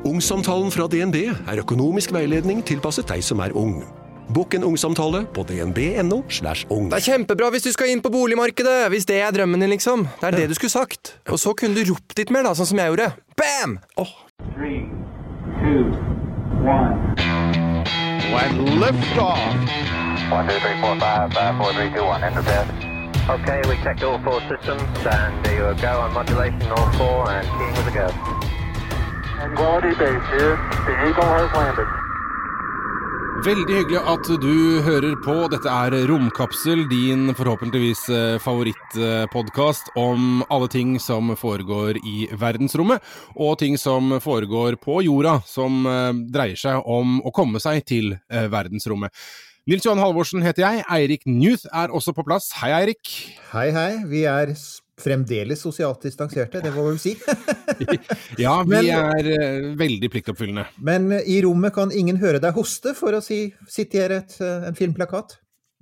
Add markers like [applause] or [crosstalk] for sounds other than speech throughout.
Ungsamtalen fra DNB er økonomisk veiledning tilpasset deg som er ung. Bokk en ungsamtale på dnb.no. slash ung. Det er kjempebra hvis du skal inn på boligmarkedet! Hvis det er drømmen din, liksom. Det er det du skulle sagt. Og så kunne du ropt litt mer, da, sånn som jeg gjorde. Bam! Oh. Three, two, one. lift off! One, two, three, four, five, five, four, three, two, one. Enter bed. Okay, we checked all four systems, and there you go on modulation, all four, and keying with a go. Veldig hyggelig at du hører på. Dette er Romkapsel, din forhåpentligvis eh, favorittpodkast om alle ting som foregår i verdensrommet, og ting som foregår på jorda, som eh, dreier seg om å komme seg til eh, verdensrommet. Nils Johan Halvorsen heter jeg. Eirik Newth er også på plass. Hei, Eirik. Hei, hei. Vi er fremdeles sosialt distanserte, det må vi vel si. [laughs] Ja, vi Men- er eh, veldig pliktoppfyllende. Men eh, i rommet kan ingen høre deg hoste, for å si, sitere eh, en filmplakat.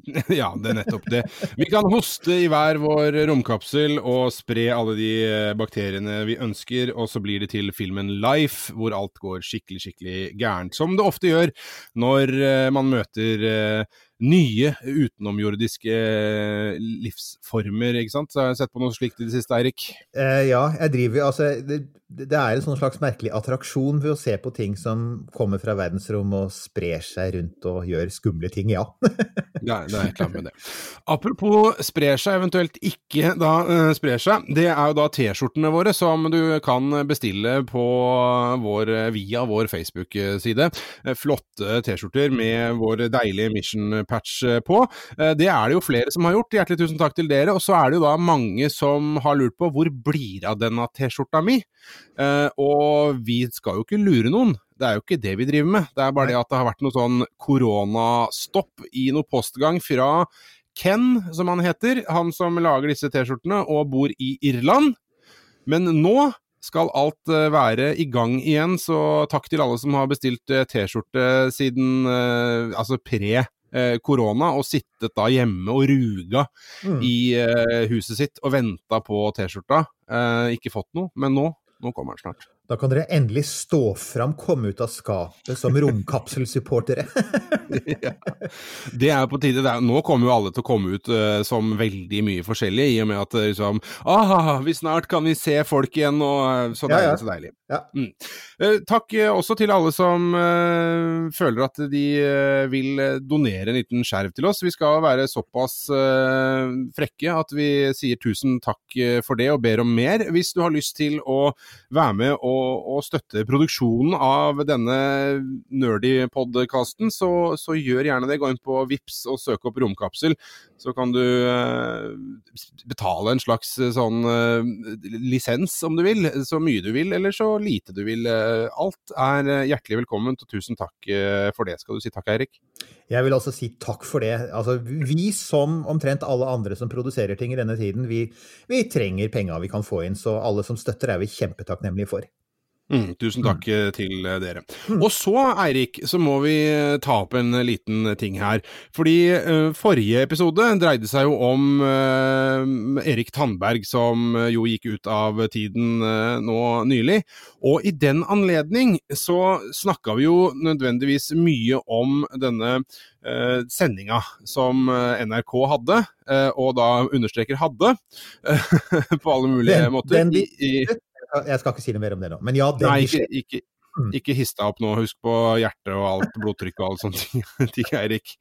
[laughs] Ja, det er nettopp det. Vi kan hoste i hver vår romkapsel og spre alle de eh, bakteriene vi ønsker, og så blir det til filmen Life, hvor alt går skikkelig, skikkelig gærent. Som det ofte gjør når eh, man møter eh, nye utenomjordiske eh, livsformer, ikke sant? Så har jeg sett på noe slikt i det siste, Eirik. Eh, ja, jeg driver altså det, det er en sånn slags merkelig attraksjon ved å se på ting som kommer fra verdensrom og sprer seg rundt og gjør skumle ting, ja. [laughs] Er, det er klart med det. Apropos sprer seg, eventuelt ikke da eh, sprer seg. Det er jo da T-skjortene våre som du kan bestille på vår, via vår Facebook-side. Eh, Flotte T-skjorter med vår deilige mission-patch på. Eh, Det er det jo flere som har gjort. Hjertelig tusen takk til dere. Og så er det jo da mange som har lurt på hvor blir det av denne T-skjorta mi? Eh, og vi skal jo ikke lure noen. Det er jo ikke det vi driver med. Det er bare det at det har vært noe sånn koronastopp i noe postgang fra Ken, som han heter. Han som lager disse T-skjortene og bor i Irland. Men nå skal alt eh, være i gang igjen, så takk til alle som har bestilt eh, T-skjorte siden eh, altså pre eh, korona, og sittet da hjemme og ruga Mm. i eh, huset sitt og venta på T-skjorta. Eh, ikke fått noe, men nå, nå kommer den snart. Da kan dere endelig stå fram, komme ut av skapet som romkapselsupportere. [laughs] ja. Det er på tide. Er, nå kommer jo alle til å komme ut uh, som veldig mye forskjellig, i og med at eh, liksom ah, vi snart kan vi se folk igjen, og eh, så Ja, deilig, ja. så deilig. Ja. Mm. Uh, takk uh, også til alle som føler at de vil donere en liten skjerv til oss. Vi skal være såpass frekke at vi sier tusen takk for det, og ber om mer. Hvis du har lyst til å være med og, og støtte produksjonen av denne nerdy podkasten, så, så gjør gjerne det. Gå inn på Vips og søk opp Romkapsel. Så kan du eh, betale en slags eh, sånn eh, lisens, om du vil. Så mye du vil, eller så lite du vil. Eh, alt er eh, hjertelig velkomment, og tusen takk for det. Skal du si takk, Eirik? Jeg vil også si takk for det. Altså, vi som omtrent alle andre som produserer ting i denne tiden, vi, vi trenger penga vi kan få inn, så alle som støtter er vi kjempetakknemlige for. Mm, tusen takk mm. til eh, dere. Og så, Eirik, så må vi eh, ta opp en liten ting her. Fordi uh, forrige episode dreide seg jo om uh, Erik Tandberg, som eh, jo gikk ut av tiden uh, nå nylig. Og i den anledning så snakka vi jo nødvendigvis mye om denne eh, sendinga som eh, NRK hadde, eh, og da understreker hadde, [laughs] på alle mulige Den- måter. den i, i, Jeg skal ikke si noe mer om det nå, men ja, det Nei, ikke, ikke, Ikke hiss deg opp nå, husk på hjertet og alt, blodtrykk og alle sånne [laughs] ting, Eirik.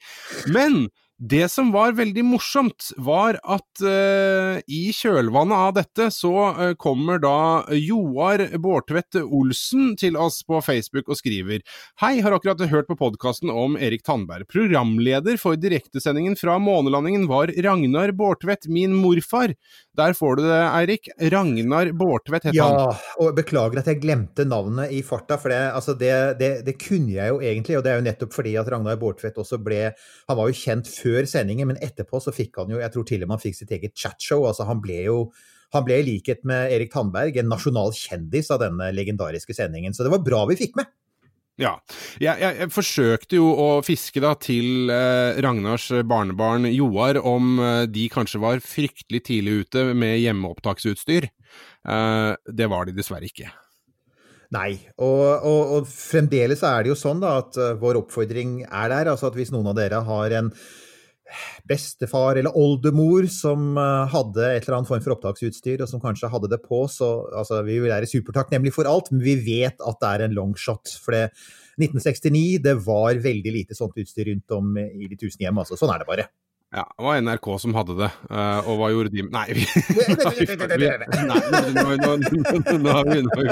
Men det som var veldig morsomt, var at uh, i kjølvannet av dette så uh, kommer da Joar Bårdtvedt Olsen til oss på Facebook og skriver Hei, har akkurat hørt på podkasten om Erik Tandberg. Programleder for direktesendingen fra månelandingen var Ragnar Bårdtvedt, min morfar. Der får du det, Eirik. Ragnar Bårdtvedt het ja, han. Ja, og beklager at jeg glemte navnet i farta, for det, altså det, det, det, kunne jeg jo egentlig. Og det er jo nettopp fordi at Ragnar Bårdtvedt også ble Han var jo kjent før før sendingen, men etterpå så fikk han jo Jeg tror til og med han fikk sitt eget chatshow. Altså han ble jo han ble i likhet med Erik Tandberg en nasjonal kjendis av denne legendariske sendingen. Så det var bra vi fikk med. Ja. Jeg, jeg, jeg, forsøkte jo å fiske da til eh, Ragnars barnebarn Joar om eh, de kanskje var fryktelig tidlig ute med hjemmeopptaksutstyr. Eh, det var de dessverre ikke. Nei, og, og, og, fremdeles er det jo sånn da at uh, vår oppfordring er der. altså at Hvis noen av dere har en bestefar eller oldemor som uh, hadde et eller annet form for opptaksutstyr, og som kanskje hadde det på, så altså, vi vil være supertakknemlige for alt, men vi vet at det er en longshot. For det, 1969 det var veldig lite sånt utstyr rundt om i de tusen hjem. altså Sånn er det bare. Ja, det var NRK som hadde det. Uh, og hva gjorde de Nei, vi, nå, er vi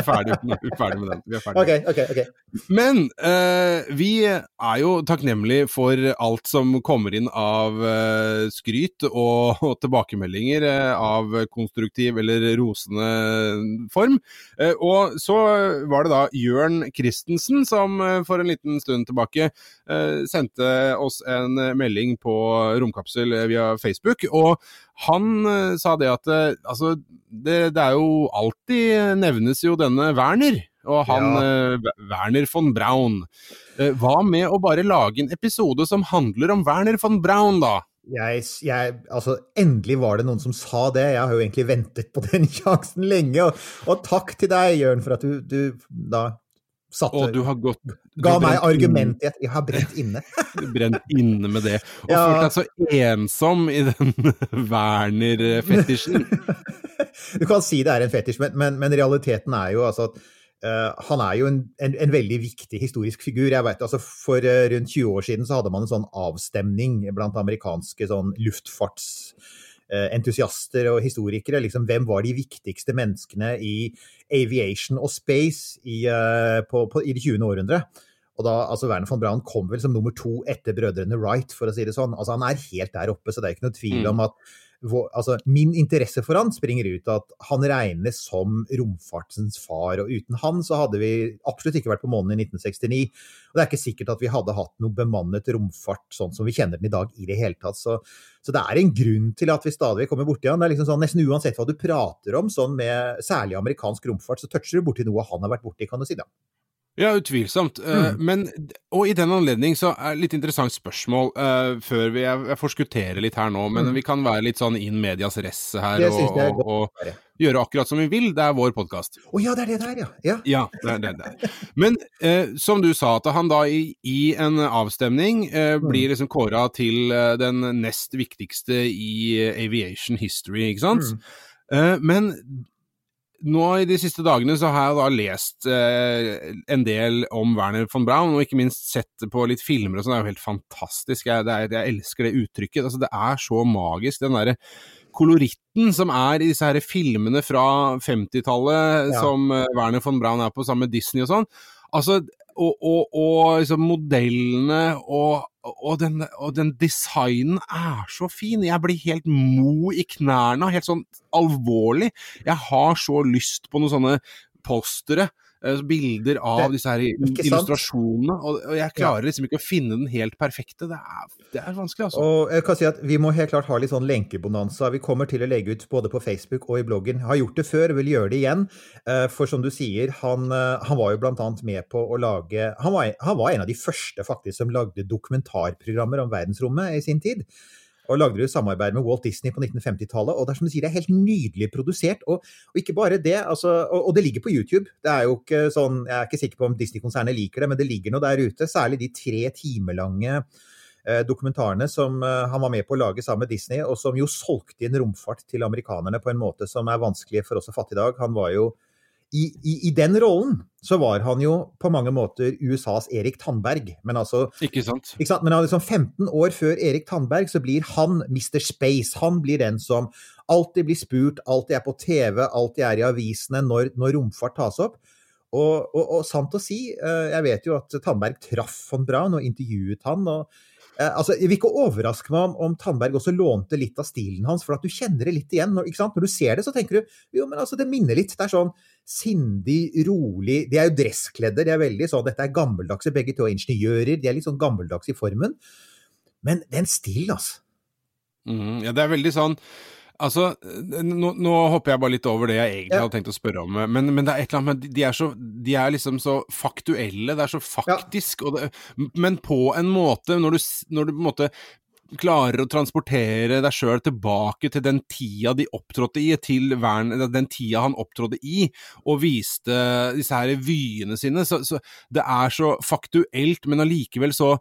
ferdige nå er ferdig med den. Vi er ferdig. Okay, okay, okay. Men uh, vi er jo takknemlige for alt som kommer inn av uh, skryt og, og tilbakemeldinger av konstruktiv eller rosende form. og så var det da Jørn Christensen som for en liten stund tilbake sendte oss en melding på romkapitlet kapsel eh, via Facebook. Og han uh, sa det at uh, altså, det, det, er jo alltid nevnes jo denne Werner. Og han ja. uh, Werner von Braun. hva med å bare lage en episode som handler om Werner von Braun, da? Jeg, jeg, altså, endelig var det noen som sa det. Jeg har jo egentlig ventet på den [laughs] sjansen lenge. Og, og takk til deg, Jørn, for at du, du da satte Og du har gått du Ga meg argument i at jeg har brent inne. [laughs] brent inne med det. Og ja. følt deg så ensom i den [laughs] Werner-fetisjen. [laughs] du kan si det er en fetisj, men, men, men realiteten er jo altså at Uh, han er jo en, en, en, veldig viktig historisk figur. jeg vet, altså For uh, rundt 20 år siden så hadde man en sånn avstemning blant amerikanske sånn luftfarts entusiaster og historikere. Liksom, hvem var de viktigste menneskene i aviation og space i, uh, på, på, i det 20. århundre? Og da, altså Werner von Braun kom vel som nummer to etter brødrene Wright, for å si det sånn. Altså Han er helt der oppe, så det er ikke noe tvil mm. om at altså, min interesse for han springer ut av at han regnes som romfartsens far. Og uten han så hadde vi absolutt ikke vært på månen i 1969. Og det er ikke sikkert at vi hadde hatt noe bemannet romfart sånn som vi kjenner den i dag i det hele tatt. Så, så det er en grunn til at vi stadig kommer borti han. Det er liksom sånn, Nesten uansett hva du prater om, sånn med særlig amerikansk romfart, så toucher du borti noe han har vært borti, kan du si da. Ja, utvilsomt. Eh, mm. Men, og i den anledning så er det litt interessant spørsmål, uh, før vi jeg, jeg forskutterer litt her nå, men mm. vi kan være litt sånn in medias resse her og, og, og, gjøre akkurat som vi vil. Det er vår podkast. Å oh, ja, det er det der, ja. Ja, ja det er det der. Men uh, som du sa, at han da i, i en avstemning uh, blir liksom kåra til den nest viktigste i aviation history, ikke sant? Mm. men nå i de siste dagene så har jeg da lest eh, en del om Werner von Braun, og ikke minst sett på litt filmer og sånn. Det er jo helt fantastisk. Jeg, er, jeg elsker det uttrykket. Altså, det er så magisk, den derre koloritten som er i disse her filmene fra 50-tallet, ja. som eh, Werner von Braun er på sammen med Disney og sånn. Altså, og, og, og liksom modellene og og den, og den, designen er så fin. Jeg blir helt mo i knærne, helt sånn alvorlig. Jeg har så lyst på noen sånne postere bilder av disse her illustrasjonene, og, og, jeg klarer liksom ikke å finne den helt perfekte. Det er, det er, vanskelig, altså. Og jeg kan si at Vi må helt klart ha litt sånn lenkebonanza. Vi kommer til å legge ut både på Facebook og i bloggen. Har gjort det før, vil gjøre det igjen. Eh, for som du sier, han, eh, han var jo annet med på å lage han var, han var en av de første faktisk som lagde dokumentarprogrammer om verdensrommet i sin tid og lagde du samarbeid med Walt Disney på 1950-tallet. Og det er som du sier, det er helt nydelig produsert. Og, og ikke bare det, altså, og, og, det ligger på YouTube. Det er jo ikke sånn, Jeg er ikke sikker på om Disney-konsernet liker det, men det ligger noe der ute. Særlig de tre timelange eh, dokumentarene som eh, han var med på å lage sammen med Disney, og som jo solgte inn romfart til amerikanerne på en måte som er vanskelig for oss å fatte i dag. Han var jo i, i, i den rollen så var han jo på mange måter USAs Erik Tandberg. Men altså Ikke sant? ikke sant? Men liksom 15 år før Erik Tandberg så blir han Mr. Space. Han blir den som alltid blir spurt, alltid er på TV, alltid er i avisene når, når romfart tas opp. Og, og, og sant å si, eh, jeg vet jo at Tandberg traff von Braun og intervjuet han. og eh, altså, Jeg vil ikke overraske meg om, om Tandberg også lånte litt av stilen hans, for at du kjenner det litt igjen. Når, ikke sant? når du ser det, så tenker du jo, men altså, det minner litt. Det er sånn sindig, rolig De er jo dresskledde, de er veldig sånn Dette er gammeldagse, begge to er ingeniører, de er litt sånn gammeldagse i formen. Men det er en stil, altså. Mm, ja, det er veldig sånn Altså, nå, nå hopper jeg bare litt over det jeg egentlig Ja. hadde tenkt å spørre om, men, men det er et eller annet med De er, så, de er liksom så faktuelle, det er så faktisk, og det, men på en måte, når du, når du på en måte klarer å transportere deg sjøl tilbake til den tida de opptrådte i, til Vern, den tida han opptrådte i, og viste disse her vyene sine. Så, så det er så faktuelt, men allikevel så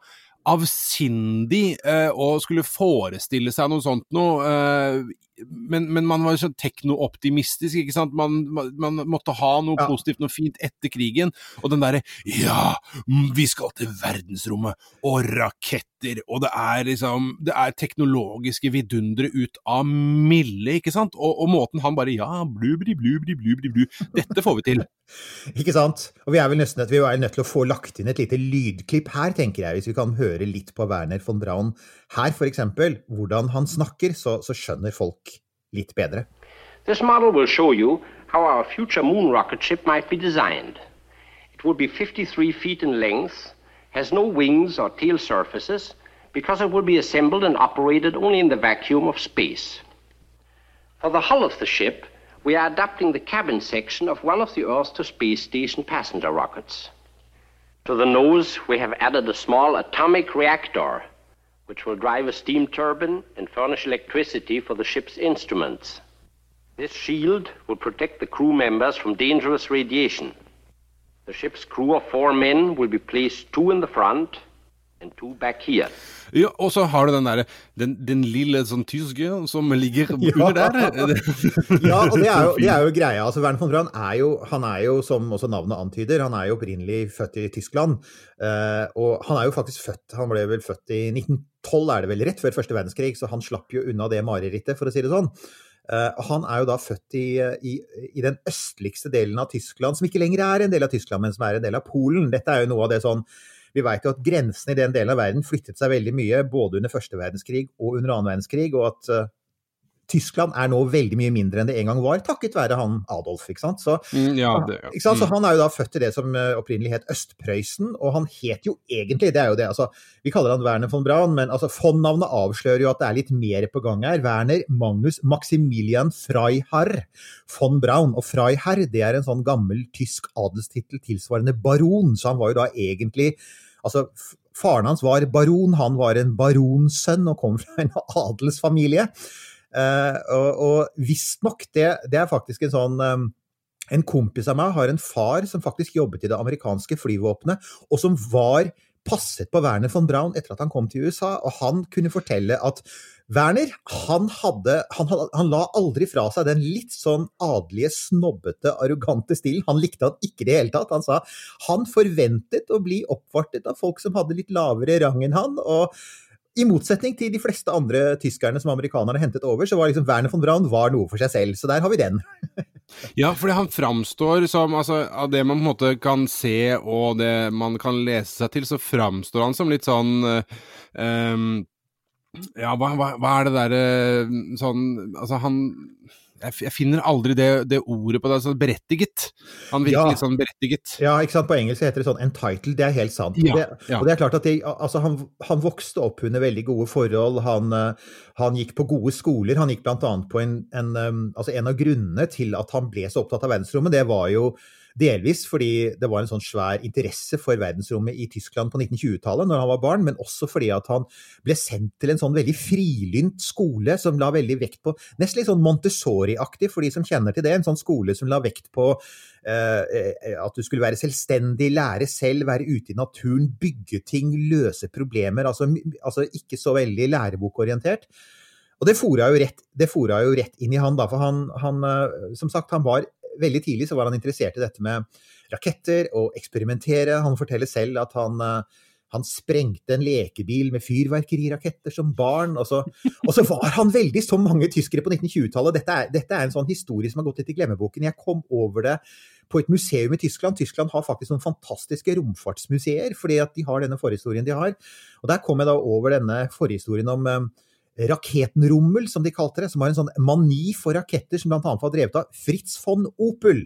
avsindig eh, å skulle forestille seg noe sånt noe. Eh, men, men man var så teknooptimistisk, ikke sant. Man, man, måtte ha noe Ja. positivt, noe fint etter krigen. Og den derre Ja, vi skal til verdensrommet, og raketter, og det er liksom Det er teknologiske vidundere ut av milde, ikke sant. Og, og måten han bare Ja, blubri, blubri, blubri, blu. Dette får vi til. [laughs] Ikke sant? Og vi er vel nesten vi er nødt til å få lagt inn et lite lydklipp her, tenker jeg, hvis vi kan høre litt på Werner von Braun her, for eksempel. Hvordan han snakker, så, så skjønner folk litt bedre. This model will show you how our future moon rocket ship might be designed. It would be 53 feet in length, has no wings or tail surfaces, because it will be assembled and operated only in the vacuum of space. For the hull of the ship, we are adapting the cabin section of one of the Earth to Space Station passenger rockets. To the nose, we have added a small atomic reactor, which will drive a steam turbine and furnish electricity for the ship's instruments. This shield will protect the crew members from dangerous radiation. Front and two back here. Ja, og så har du den derre den, den lille sånn tyske som ligger [laughs] Ja. under der. [laughs] Ja, og det er jo, det er jo greia. Altså, Werner von Braun er jo, han er jo, som også navnet antyder, han er jo opprinnelig født i Tyskland. Uh, og han er jo faktisk født Han ble vel født i 1912, er det vel, rett før første verdenskrig, så han slapp jo unna det marerittet, for å si det sånn. Eh, han er jo da født i, i, i den østligste delen av Tyskland, som ikke lenger er en del av Tyskland, men som er en del av Polen. Dette er jo noe av det sånn vi vet jo at grensene i den delen av verden flyttet seg veldig mye, både under første verdenskrig og under annen verdenskrig, og at eh, Tyskland er nå veldig mye mindre enn det en gang var, takket være han Adolf. ikke sant? Så, Mm, ja, det, ja. ikke sant? så Mm. Han er jo da født i det som eh, opprinnelig het Østprøysen, og han het jo egentlig det er jo det, altså, Vi kaller han Werner von Braun, men altså, von-navnet avslører jo at det er litt mer på gang her. Werner Magnus Maximilian Freiherr von Braun. Og Freiherr det er en sånn gammel tysk adelstittel tilsvarende baron, så han var jo da egentlig Altså, Faren hans var baron, han var en baronsønn og kom fra en [laughs] adelsfamilie. Eh, og og visstnok, det, det er faktisk en sånn eh, En kompis av meg har en far som faktisk jobbet i det amerikanske flyvåpenet, og som var passet på Werner von Braun etter at han kom til USA, og han kunne fortelle at Werner han, hadde, han, han la aldri fra seg den litt sånn adelige, snobbete, arrogante stilen. Han likte han ikke i det hele tatt. Han sa han forventet å bli oppvartet av folk som hadde litt lavere rang enn han. og i motsetning til de fleste andre tyskerne som amerikanerne hentet over, så var liksom Werner von Braun var noe for seg selv. Så der har vi den. [laughs] Ja, fordi han framstår som altså, Av det man på en måte kan se og det man kan lese seg til, så framstår han som litt sånn eh, ehm, Ja, hva, hva, hva er det derre sånn Altså, han jeg, finner aldri det, det ordet på det. Altså, berettiget. Han virker Ja. litt sånn berettiget. Ja, ikke sant? På engelsk heter det sånn entitled, det er helt sant. Ja, det, ja. og det er klart at det, altså, han, han vokste opp under veldig gode forhold. Han, eh, han gikk på gode skoler. Han gikk annet på en, en um, Altså en av grunnene til at han ble så opptatt av verdensrommet, det var jo Delvis fordi det var en sånn svær interesse for verdensrommet i Tyskland på 1920-tallet når han var barn, men også fordi at han ble sendt til en sånn veldig frilynt skole som la veldig vekt på Nesten litt sånn Montessori-aktig for de som kjenner til det. En sånn skole som la vekt på eh, eh, at du skulle være selvstendig, lære selv, være ute i naturen, bygge ting, løse problemer. Altså, altså ikke så veldig lærebokorientert. Og det fora jo jo rett inn i han, da, for han, han eh, som sagt, han var veldig tidlig så var han interessert i dette med raketter og eksperimentere. Han forteller selv at han eh, han sprengte en lekebil med fyrverkeriraketter som barn. Og så, og så var han veldig som mange tyskere på 1920-tallet. Dette, dette, er en sånn historie som har gått litt i glemmeboken. Jeg kom over det på et museum i Tyskland. Tyskland har faktisk noen fantastiske romfartsmuseer, fordi at de har denne forhistorien de har. Og der kom jeg da over denne forhistorien om Raketenrommel, som de kalte det, som har en sånn mani for raketter som bl.a. var drevet av Fritz von Opel.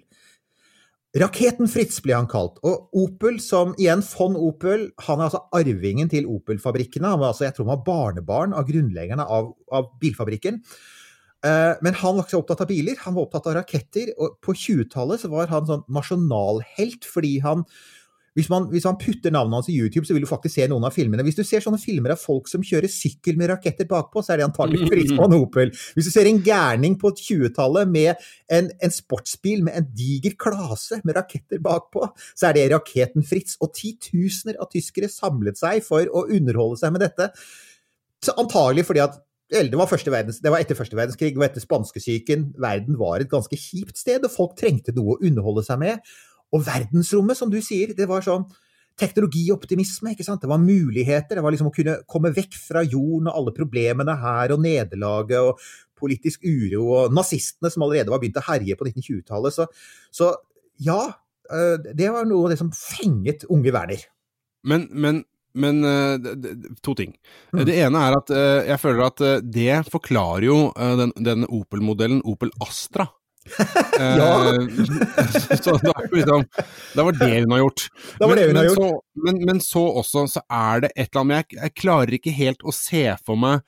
Raketen Fritz ble han kalt. Og Opel, som igjen von Opel, han er altså arvingen til Opel-fabrikkene. Han var altså, jeg tror han var barnebarn av grunnleggerne av, av bilfabrikken. Uh, men han var ikke så opptatt av biler, han var opptatt av raketter. Og på 20-tallet så var han sånn nasjonalhelt fordi han hvis man, hvis man, putter navnet hans i YouTube, så vil du faktisk se noen av filmene. Hvis du ser sånne filmer av folk som kjører sykkel med raketter bakpå, så er det antagelig [laughs] en Opel. Hvis du ser en gærning på 20-tallet med en, en, sportsbil med en diger klase med raketter bakpå, så er det raketen Fritz. Og titusener av tyskere samlet seg for å underholde seg med dette. Så antagelig fordi at det var, verdens, det var, etter første verdenskrig og etter spanskesyken. Verden var et ganske kjipt sted, og folk trengte noe å underholde seg med. Og verdensrommet, som du sier, det var sånn teknologioptimisme. ikke sant? Det var muligheter. Det var liksom å kunne komme vekk fra jorden og alle problemene her, og nederlaget og politisk uro, og nazistene som allerede var begynt å herje på 1920-tallet. Så, så, ja, eh, det var noe av det som fenget unge Werner. Men, men, men eh, to ting. Mm. Det ene er at eh, jeg føler at det forklarer jo den, den Opel-modellen, Opel Astra [laughs] ja! Eh, [laughs] så da, liksom, det var det hun har gjort. Det var men, det hun har gjort. Så, men, men, så også så er det et eller annet jeg, jeg klarer ikke helt å se for meg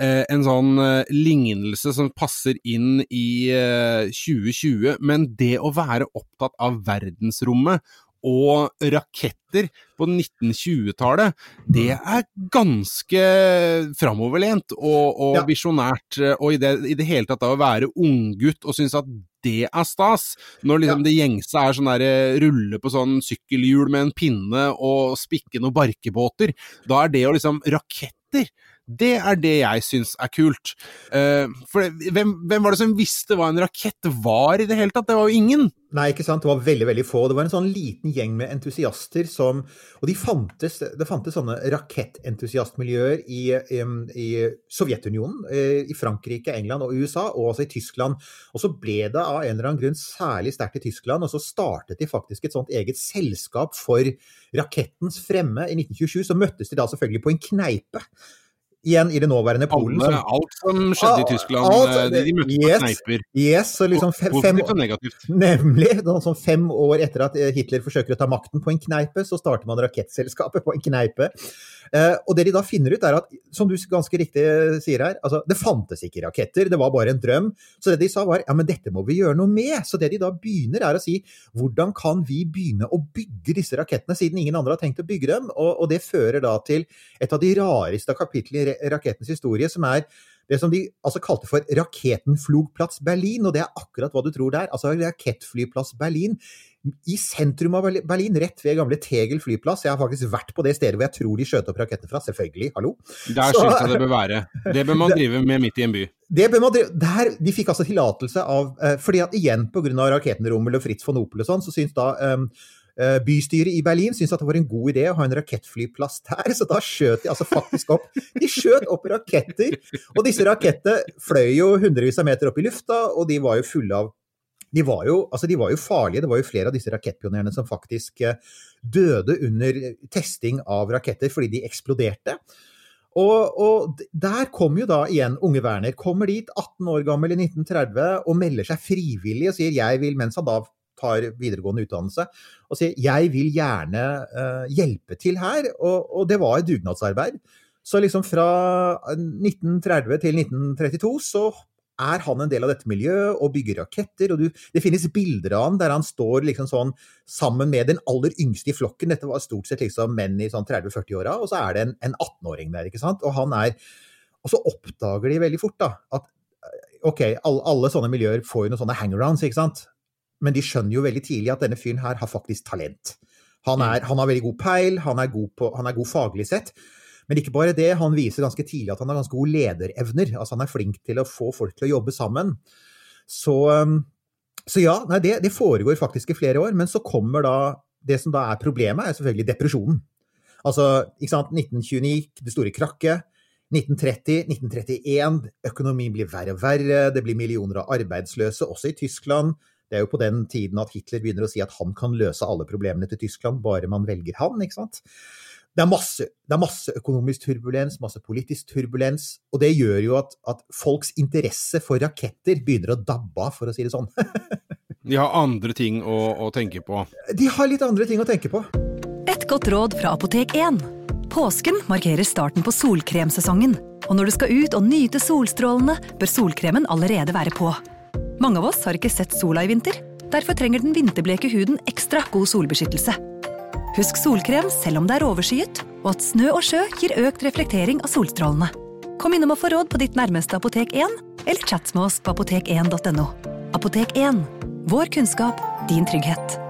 eh, en sånn eh, lignelse som passer inn i eh, 2020, men det å være opptatt av verdensrommet og raketter på 1920-tallet, det er ganske framoverlent og, og ja. visjonært. Og i det, i det, hele tatt da å være unggutt og synes at det er stas, når liksom ja. det gjengse er sånn der eh, rulle på sånn sykkelhjul med en pinne og spikke noen barkebåter, da er det å liksom Raketter! Det er det jeg syns er kult. Uh, for hvem, hvem, var det som visste hva en rakett var i det hele tatt? Det var jo ingen! Nei, ikke sant. Det var veldig veldig få. Det var en sånn liten gjeng med entusiaster som Og de fantes, det fantes sånne rakettentusiastmiljøer i, i, i Sovjetunionen, eh, i Frankrike, England og USA, og også i Tyskland. Og så ble det av en eller annen grunn særlig sterkt i Tyskland, og så startet de faktisk et sånt eget selskap for rakettens fremme i 1927. Så møttes de da selvfølgelig på en kneipe igjen i det nåværende Polen. Alle, alt som skjedde i ah, Tyskland, alt, eh, de, møttes yes, kneiper. Yes, så liksom fem, og negativt. [laughs] Nemlig. Sånn fem år etter at eh, Hitler forsøker å ta makten på en kneipe, så starter man rakettselskapet på en kneipe. Uh, og det de da finner ut, er at, som du ganske riktig sier her, altså, det fantes ikke raketter, det var bare en drøm. Så det de sa var ja, men dette må vi gjøre noe med. Så det de da begynner, er å si hvordan kan vi begynne å bygge disse rakettene, siden ingen andre har tenkt å bygge dem? Og, og det fører da til et av de rareste kapitlene i rakettens historie, som er det som de altså kalte for Raketenflugplatz Berlin, og det er akkurat hva du tror det er. Altså Rakettflyplass Berlin i sentrum av Berlin, rett ved gamle Tegel flyplass. Jeg har faktisk vært på det stedet hvor jeg tror de skjøt opp rakettene fra. Selvfølgelig, hallo. Der syns jeg det bør være. Det bør man [laughs] drive med midt i en by. Det bør man drive, der, De fikk altså tillatelse av eh, fordi at igjen pga. Raketenrommel og Fritz von Opel og sånn, så syns da um, Bystyret i Berlin syntes at det var en god idé å ha en rakettflyplass der, så da skjøt de altså faktisk opp De skjøt opp raketter! Og disse rakettene fløy jo hundrevis av meter opp i lufta, og de var jo fulle av de var, jo, altså de var jo farlige. Det var jo flere av disse rakettpionerene som faktisk døde under testing av raketter fordi de eksploderte. Og, og, der kom jo da igjen unge Werner. Kommer dit, 18 år gammel i 1930, og melder seg frivillig og sier jeg vil, mens han da tar videregående utdannelse, og sier jeg vil gjerne uh, hjelpe til her. Og, og, det var et dugnadsarbeid. Så liksom fra 1930 til 1932 så er han en del av dette miljøet og bygger raketter. og du, Det finnes bilder av han der han står liksom sånn sammen med den aller yngste i flokken. Dette var stort sett liksom menn i sånn 30-40-åra, og så er det en, en 18-åring der. ikke sant? Og han er, og så oppdager de veldig fort da, at ok, alle, alle sånne miljøer får jo noen sånne hangarounds, ikke sant? Men de skjønner jo veldig tidlig at denne fyren her har faktisk talent. Han, er, han har veldig god peil, han er god, på, han er god faglig sett. Men ikke bare det, han viser ganske tidlig at han har ganske gode lederevner. Altså han er flink til å få folk til å jobbe sammen. Så um, Så ja, nei, det, det foregår faktisk i flere år, men så kommer da Det som da er problemet, er selvfølgelig depresjonen. Altså, ikke sant, 1929, det store krakket. 1930, 1931, økonomien blir verre og verre, det blir millioner av arbeidsløse, også i Tyskland. Det er jo på den tiden at Hitler begynner å si at han kan løse alle problemene til Tyskland, bare man velger han, ikke sant. Det er masse, det er masse økonomisk turbulens, masse politisk turbulens, og det gjør jo at, at folks interesse for raketter begynner å dabbe av, for å si det sånn. [laughs] De har andre ting å, å tenke på. De har litt andre ting å tenke på. Et godt råd fra Apotek 1. Påsken markerer starten på solkremsesongen. Og når du skal ut og nyte solstrålene, bør solkremen allerede være på. Mange av oss har ikke sett sola i vinter. Derfor trenger den vinterbleke huden ekstra god solbeskyttelse. Husk solkrem selv om det er overskyet, og at snø og sjø gir økt reflektering av solstrålene. Kom innom og få råd på ditt nærmeste Apotek 1, eller chat med oss på apotek1.no. Apotek 1 vår kunnskap, din trygghet.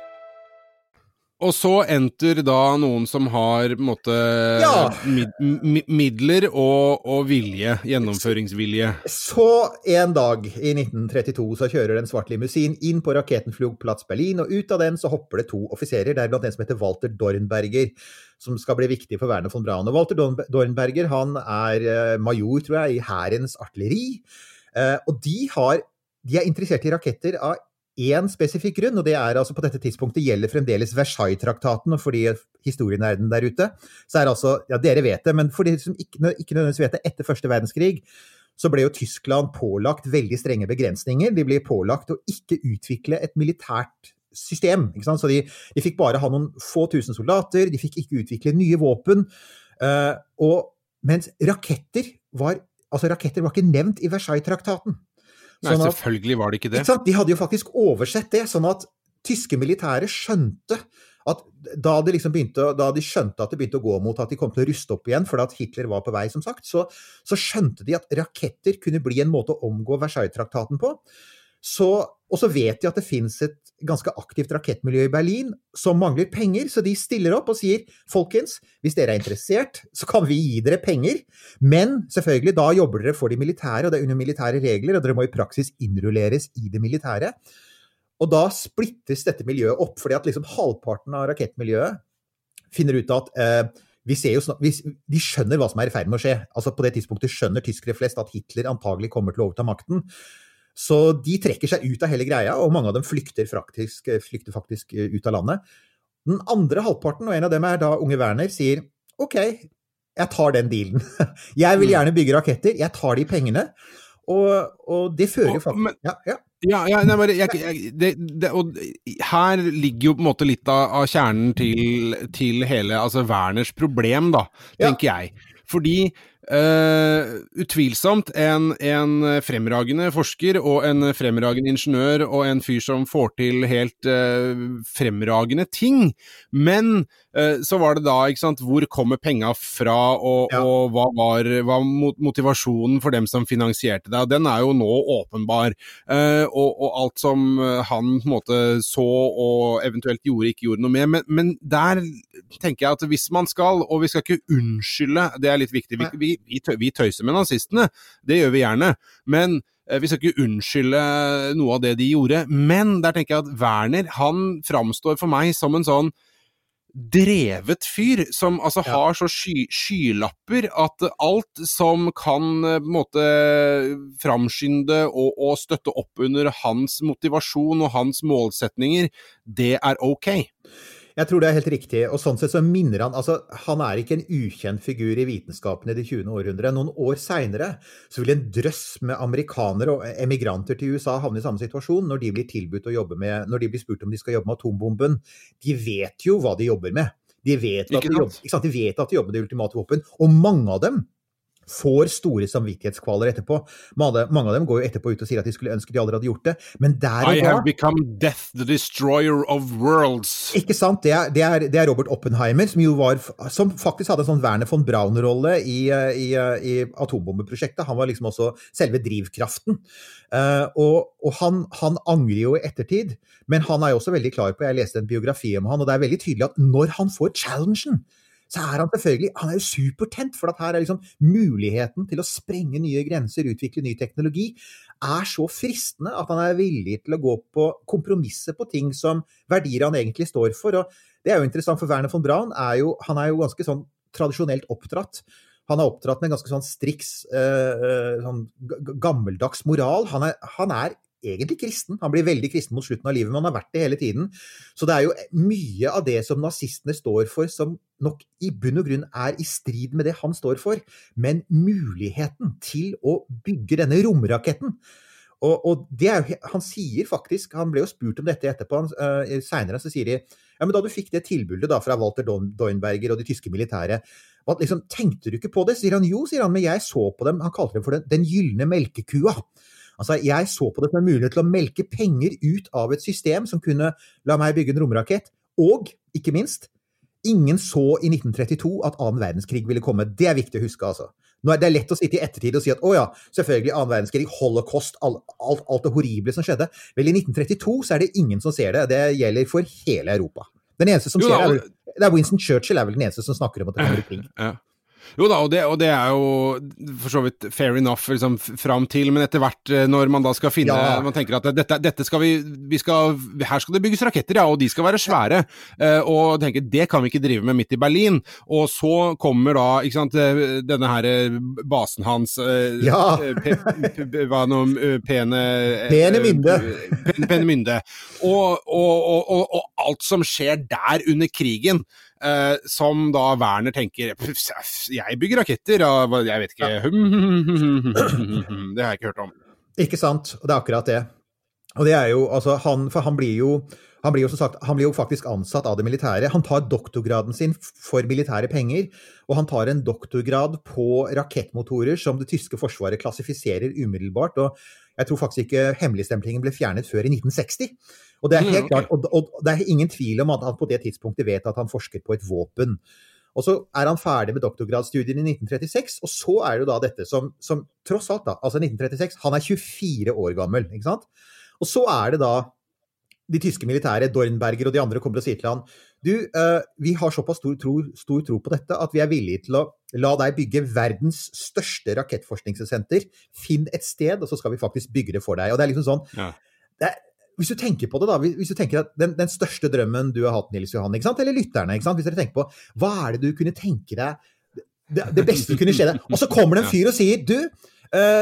Og så enter da noen som har måte Ja. mid, mi- midler og, og vilje, gjennomføringsvilje. Så en dag i 1932 så kjører en svart limousin inn på Raketenflugplatz Berlin, og ut av den så hopper det to offiserer, deriblant en som heter Walter Dornberger, som skal bli viktig for Werner von Braun. Og Walter Dornberger han er eh, major, tror jeg, i Hærens artilleri, eh, og de, har, de er interessert i raketter av én spesifikk grunn, og det er altså på dette tidspunktet gjelder fremdeles Versailles-traktaten, og for de historienerdene der ute, så er altså, ja dere vet det, men for de som ikke, ikke nødvendigvis vet det, etter første verdenskrig, så ble jo Tyskland pålagt veldig strenge begrensninger. De ble pålagt å ikke utvikle et militært system. Så de, de fikk bare ha noen få tusen soldater, de fikk ikke utvikle nye våpen. Uh, og mens raketter var, altså raketter var ikke nevnt i Versailles-traktaten. Nei, Sånn at- selvfølgelig var det ikke det. ikke? De hadde jo faktisk oversett det, sånn at tyske militære skjønte at da, de, liksom begynte, da de skjønte at det begynte å gå mot at de kom til å ruste opp igjen, fordi at Hitler var på vei, som sagt, så, så skjønte de at raketter kunne bli en måte å omgå Versailles-traktaten på. Så, og så vet de at det finnes et ganske aktivt rakettmiljø i Berlin som mangler penger, så de stiller opp og sier folkens, hvis dere er interessert, så kan vi gi dere penger, men selvfølgelig, da jobber dere for de militære, og det er under militære regler, og dere må i praksis innrulleres i det militære. Og da splittes dette miljøet opp, fordi at liksom halvparten av rakettmiljøet finner ut at eh, snak- vi, De skjønner hva som er i ferd med å skje. Altså På det tidspunktet skjønner tyskere flest at Hitler antagelig kommer til å overta makten. Så de trekker seg ut av hele greia, og mange av dem flykter faktisk, flykter faktisk eh, ut av landet. Den andre halvparten, og en av dem er da unge Werner, sier OK, jeg tar den dealen. [laughs] Jeg vil gjerne bygge raketter, jeg tar de pengene. Og, og det fører jo faktisk ja, ja. Ja, ja nei, bare, jeg, jeg, det, det, og her ligger jo på en måte litt av, av kjernen til, til hele altså Werners problem, da, tenker jeg. Fordi eh, utvilsomt en, en fremragende forsker og en fremragende ingeniør og en fyr som får til helt uh, fremragende ting. Men så var det da, ikke sant, hvor kommer penga fra, og, og hva var hva motivasjonen for dem som finansierte det? Og Den er jo nå åpenbar. Eh, og, og alt som eh, han på en måte så og eventuelt gjorde, ikke gjorde noe med. Men, men der tenker jeg at hvis man skal, og vi skal ikke unnskylde, det er litt viktig, vi, vi, vi, tø, vi tøyser med nazistene, det gjør vi gjerne. Men eh, vi skal ikke unnskylde noe av det de gjorde. Men der tenker jeg at Werner, han framstår for meg som en sånn drevet fyr, som altså har så sky, skylapper at alt som kan eh, på en måte framskynde og, og støtte opp under hans motivasjon og hans målsetninger, det er ok. Jeg tror det er helt riktig. og sånn sett så minner Han altså, han er ikke en ukjent figur i vitenskapen i det 20. århundret. Noen år seinere vil en drøss med amerikanere og emigranter til USA havne i samme situasjon når de blir tilbudt å jobbe med, når de blir spurt om de skal jobbe med atombomben. De vet jo hva de jobber med. De vet, at de, jobber, de vet at de jobber med det ultimate våpen. Og mange av dem får store samvittighetskvaler etterpå. Mange, av dem går jo etterpå ut og sier at de skulle ønske de aldri hadde gjort det. Men der og da I have become death, the destroyer of worlds. Ikke sant. Det er, det er, det er Robert Oppenheimer, som jo var Som faktisk hadde en sånn Werner von Braun-rolle i, i, i, atombombeprosjektet. Han var liksom også selve drivkraften. Uh, og, og han, han, angrer jo i ettertid, men han er jo også veldig klar på Jeg leste en biografi om han, og det er veldig tydelig at når han får challengen så er han selvfølgelig han er jo supertent, for at her er liksom muligheten til å sprenge nye grenser, utvikle ny teknologi, er så fristende at han er villig til å gå på kompromisser på ting som verdier han egentlig står for. Og det er jo interessant, for Werner von Braun er jo, han er jo ganske sånn tradisjonelt oppdratt. Han er oppdratt med en ganske sånn striks, uh, sånn gammeldags moral. Han er, han er egentlig kristen. Han blir veldig kristen mot slutten av livet, men han har vært det hele tiden. Så det er jo mye av det som nazistene står for, som nok i bunn og grunn er i strid med det han står for. Men muligheten til å bygge denne romraketten og, og er, jo, Han sier faktisk, han ble jo spurt om dette etterpå, uh, eh, seinere, så sier de ja, men da du fikk det tilbudet da fra Walter Doinberger og de tyske militære, liksom, tenkte du ikke på det? Sier han jo, sier han, men jeg så på dem, han kalte dem for den, den gylne melkekua. Altså, jeg så på det som en mulighet til å melke penger ut av et system som kunne la meg bygge en romrakett. Og, ikke minst, ingen så i 1932 at annen verdenskrig ville komme. Det er viktig å huske, altså. Nå er det lett å sitte i ettertid og si at å ja, selvfølgelig annen verdenskrig, holocaust, alt, alt, alt, det horrible som skjedde. Vel, i 1932 så er det ingen som ser det. Det gjelder for hele Europa. Den eneste som jo, ser det, er, det er Winston Churchill er vel den eneste som snakker om at det kommer krig. Ja. Jo da, og det, og det, er jo for så vidt fair enough liksom, fram til, men etter hvert eh, når man da skal finne ja. Man tenker at dette, dette skal vi, vi skal, Her skal det bygges raketter, ja, og de skal være svære. Ja. og tenker det kan vi ikke drive med midt i Berlin. Og så kommer da ikke sant, eh, denne her basen hans Ja! Pe, pe, hva nå Pene Pene Mynde. Pene, pene Mynde. Og, og, og, og, alt som skjer der under krigen. Uh, som da Werner tenker Jeg bygger raketter, og jeg vet ikke. Det har jeg ikke hørt om. Ikke sant. Og det er akkurat det. Og det er jo, altså, han, For han blir jo han blir, jo, sagt, han blir jo faktisk ansatt av det militære. Han tar doktorgraden sin for militære penger, og han tar en doktorgrad på rakettmotorer som det tyske forsvaret klassifiserer umiddelbart. og Jeg tror faktisk ikke hemmeligstemplingen ble fjernet før i 1960. Og det er helt mm, klart, og, og det er ingen tvil om at han på det tidspunktet vet at han forsker på et våpen. Og så er han ferdig med doktorgradsstudien i 1936, og så er det jo da dette som, som tross alt, da, altså 1936 Han er 24 år gammel, ikke sant? Og så er det da de tyske militære, Dornberger og de andre, kommer og sier til han du, uh, vi har såpass stor tro, stor tro, på dette at vi er villige til å la deg bygge verdens største rakettforskningssenter. Finn et sted, og så skal vi faktisk bygge det for deg. Og det er liksom sånn ja. er, hvis du tenker på det, da, hvis du tenker at den, den, største drømmen du har hatt, Nils Johan, ikke sant? eller lytterne, ikke sant? hvis dere tenker på hva er det du kunne tenke deg det, det beste kunne skje deg? Og så kommer det en fyr og sier du,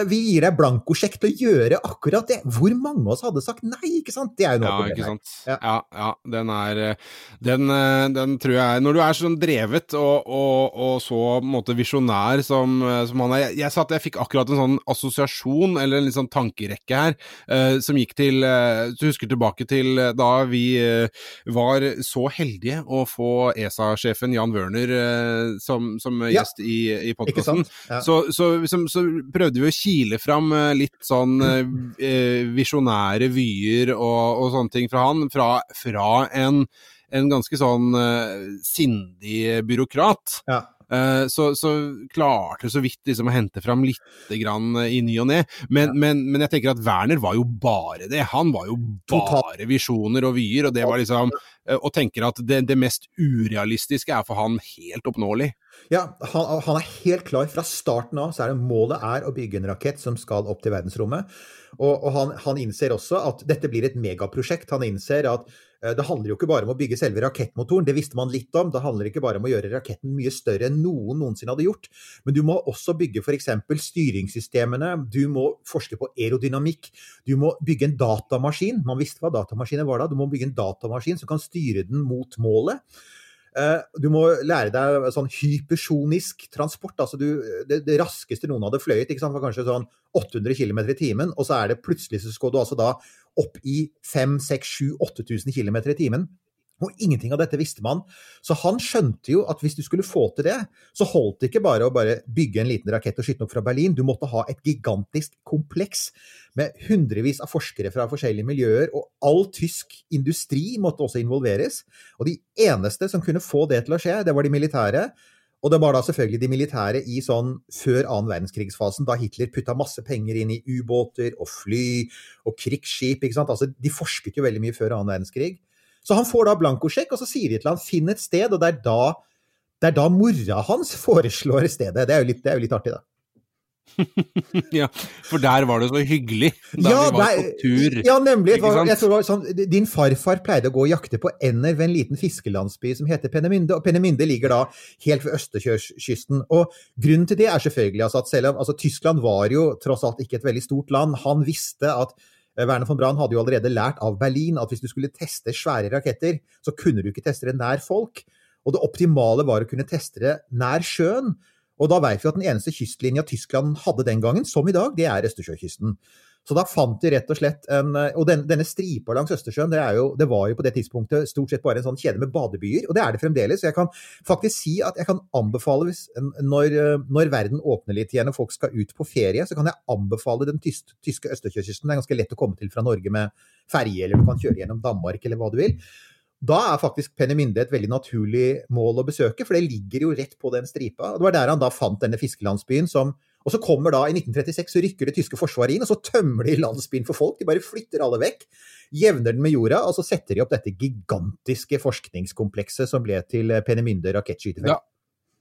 vi gir deg blankosjekk til å gjøre akkurat det. Hvor mange av oss hadde sagt nei, ikke sant? Det er jo noe ja, ikke sant. Ja. ja, ja. Den er eh, den, eh, den, tror jeg Når du er sånn drevet og, og, og så måte visjonær som, som, han er Jeg, jeg satt, jeg fikk akkurat en sånn assosiasjon, eller en litt sånn tankerekke her, uh, som gikk til uh, Du husker tilbake til da vi var så heldige å få ESA-sjefen Jan Wørner som, som gjest i, i podkasten. Så, så, så, så prøvde prøvde å kile fram eh, litt sånn eh, eh, visjonære vyer og, og, sånne ting fra han, fra, fra en, en, ganske sånn sindig byråkrat. Ja. Så, så, klarte så vidt liksom å hente fram litt grann i ny og ne. Men, men, men, jeg tenker at Werner var jo bare det. Han var jo bare visjoner og vyer, og det var liksom Og tenker at det, det mest urealistiske er for han helt oppnåelig. Ja, han, han, er helt klar. Fra starten av så er det målet er å bygge en rakett som skal opp til verdensrommet. Og, og han, han, innser også at dette blir et megaprosjekt. Han innser at det handler jo ikke bare om å bygge selve rakettmotoren, det visste man litt om. Det handler ikke bare om å gjøre raketten mye større enn noen noensinne hadde gjort. Men du må også bygge f.eks. styringssystemene, du må forske på aerodynamikk, du må bygge en datamaskin. Man visste hva datamaskiner var da. Du må bygge en datamaskin som kan styre den mot målet. Eh, du må lære deg sånn hypersonisk transport. altså du, det, det, raskeste noen hadde fløyet var kanskje sånn 800 km i timen, og så er det plutselig så skal du altså da opp i 5000-8000 km i timen. Og ingenting av dette visste man. Så han skjønte jo at hvis du skulle få til det, så holdt det ikke bare å bare bygge en liten rakett og skyte den opp fra Berlin. Du måtte ha et gigantisk kompleks med hundrevis av forskere fra forskjellige miljøer, og all tysk industri måtte også involveres. Og de eneste som kunne få det til å skje, det var de militære. Og det var da selvfølgelig de militære i sånn før annen verdenskrigsfasen, da Hitler putta masse penger inn i ubåter og fly og krigsskip. ikke sant? Altså, De forsket jo veldig mye før annen verdenskrig. Så han får da blankosjekk, og så sier de til han finn et sted, og det er da, det er da mora hans foreslår stedet. Det er litt, det er jo litt artig, da. [laughs] ja, for der var det så hyggelig da ja, vi var der, på tur. Ja, nemlig. Var, sånn, din farfar pleide å gå og jakte på ender ved en liten fiskelandsby som heter Penemynde, og Penemynde ligger da helt ved Østersjøkysten. Og grunnen til det er selvfølgelig altså at selv om altså, Tyskland var jo tross alt ikke et veldig stort land, han visste at Eh, Werner von Braun hadde jo allerede lært av Berlin at hvis du skulle teste svære raketter, så kunne du ikke teste det nær folk. Og det optimale var å kunne teste det nær sjøen. Og da vet vi at den eneste kystlinja Tyskland hadde den gangen, som i dag, det er Østersjøkysten. Så da fant de rett og slett en Og den, denne stripa langs Østersjøen, det, jo, det, var jo på det tidspunktet stort sett bare en sånn kjede med badebyer, og det er det fremdeles. Så jeg kan faktisk si at jeg kan anbefale, hvis, når, når, verden åpner litt igjen og folk skal ut på ferie, så kan jeg anbefale den tyske, tyske Østersjøkysten. Det er ganske lett å komme til fra Norge med ferje, eller du kan kjøre gjennom Danmark, eller hva du vil. Da er faktisk Pennemynde et veldig naturlig mål å besøke, for det ligger jo rett på den stripa. Det var der han da fant denne fiskelandsbyen som og så kommer da, i 1936, så rykker det tyske forsvaret inn, og så tømmer de landsbyen for folk. De bare flytter alle vekk, jevner den med jorda, og så setter de opp dette gigantiske forskningskomplekset som ble til Penemynde rakettskytefelt. Ja.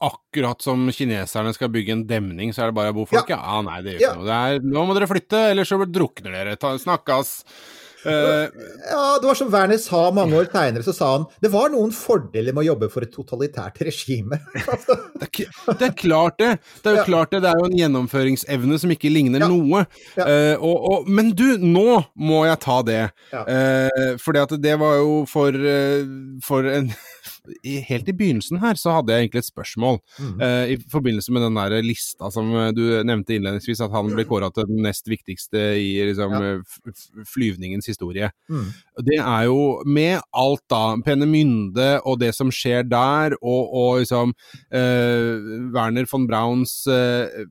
Akkurat som kineserne skal bygge en demning, så er det bare å bo folk? Ja. ja. nei, det gjør ikke ja. noe. Er, nå må dere flytte, ellers så drukner dere. Ta, snakkes. Uh, ja, det var som Werner sa mange år seinere, så sa han det var noen fordeler med å jobbe for et totalitært regime. [laughs] det, er, det, er, klart det. Det er jo ja. klart det. Det er jo en gjennomføringsevne som ikke ligner ja. noe. Ja. Uh, og, og, men du, nå må jeg ta det. Ja. Uh, fordi at det var jo for, for en helt i begynnelsen her så hadde jeg egentlig et spørsmål mm. uh, i forbindelse med den der lista som eh, du nevnte innledningsvis, at han ble kåra til den nest viktigste i liksom, ja. flyvningens historie. Mm. Det er jo med alt, da. Penemynde og det som skjer der, og, og liksom uh, Werner von Brauns uh,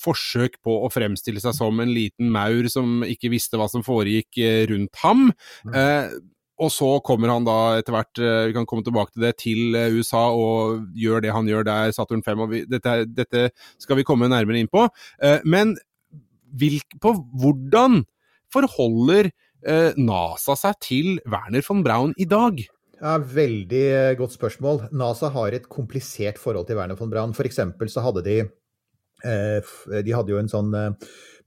forsøk på å fremstille seg som en liten maur som ikke visste hva som foregikk rundt ham. Mm. Og så kommer han da etter hvert, eh, vi kan komme tilbake til det, til eh, USA og gjør det han gjør der, Saturn 5. og vi, dette, dette, skal vi komme nærmere inn på. Eh, men hvilk, på hvordan forholder NASA seg til Werner von Braun i dag? Ja, Veldig godt spørsmål. NASA har et komplisert forhold til Werner von Braun. For så hadde de De hadde jo en sånn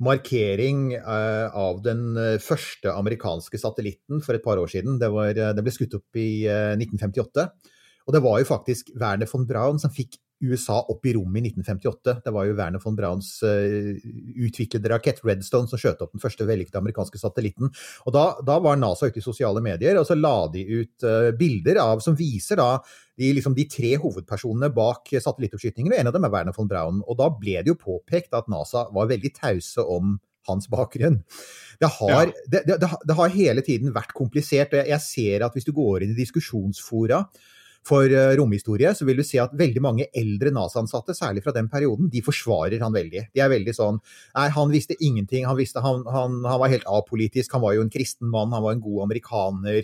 markering eh, av den eh, første amerikanske satellitten for et par år siden. Det, var, eh, det ble skutt opp i 1958. Og det var jo faktisk Werner von Braun som fikk USA opp i rommet i 1958. Det var jo Werner von Brauns uh, utviklede rakett Redstone som skjøt opp den første vellykkede amerikanske satellitten. Og da, da, var NASA ute i sosiale medier, og så la de ut uh, bilder av, som viser da de, liksom, de tre hovedpersonene bak satellittoppskytingen, og en av dem er Werner von Braun. Og da ble det jo påpekt at NASA var veldig tause om hans bakgrunn. Det har, ja. det, det, det har hele tiden vært komplisert. og Jeg ser at hvis du går inn i diskusjonsfora for uh, romhistorie, så vil du se at veldig mange eldre NASA-ansatte, særlig fra den perioden, de forsvarer han veldig. De er veldig sånn Nei, han visste ingenting. Han, visste, han, han, han var helt apolitisk. Han var jo en kristen mann. Han var en god amerikaner.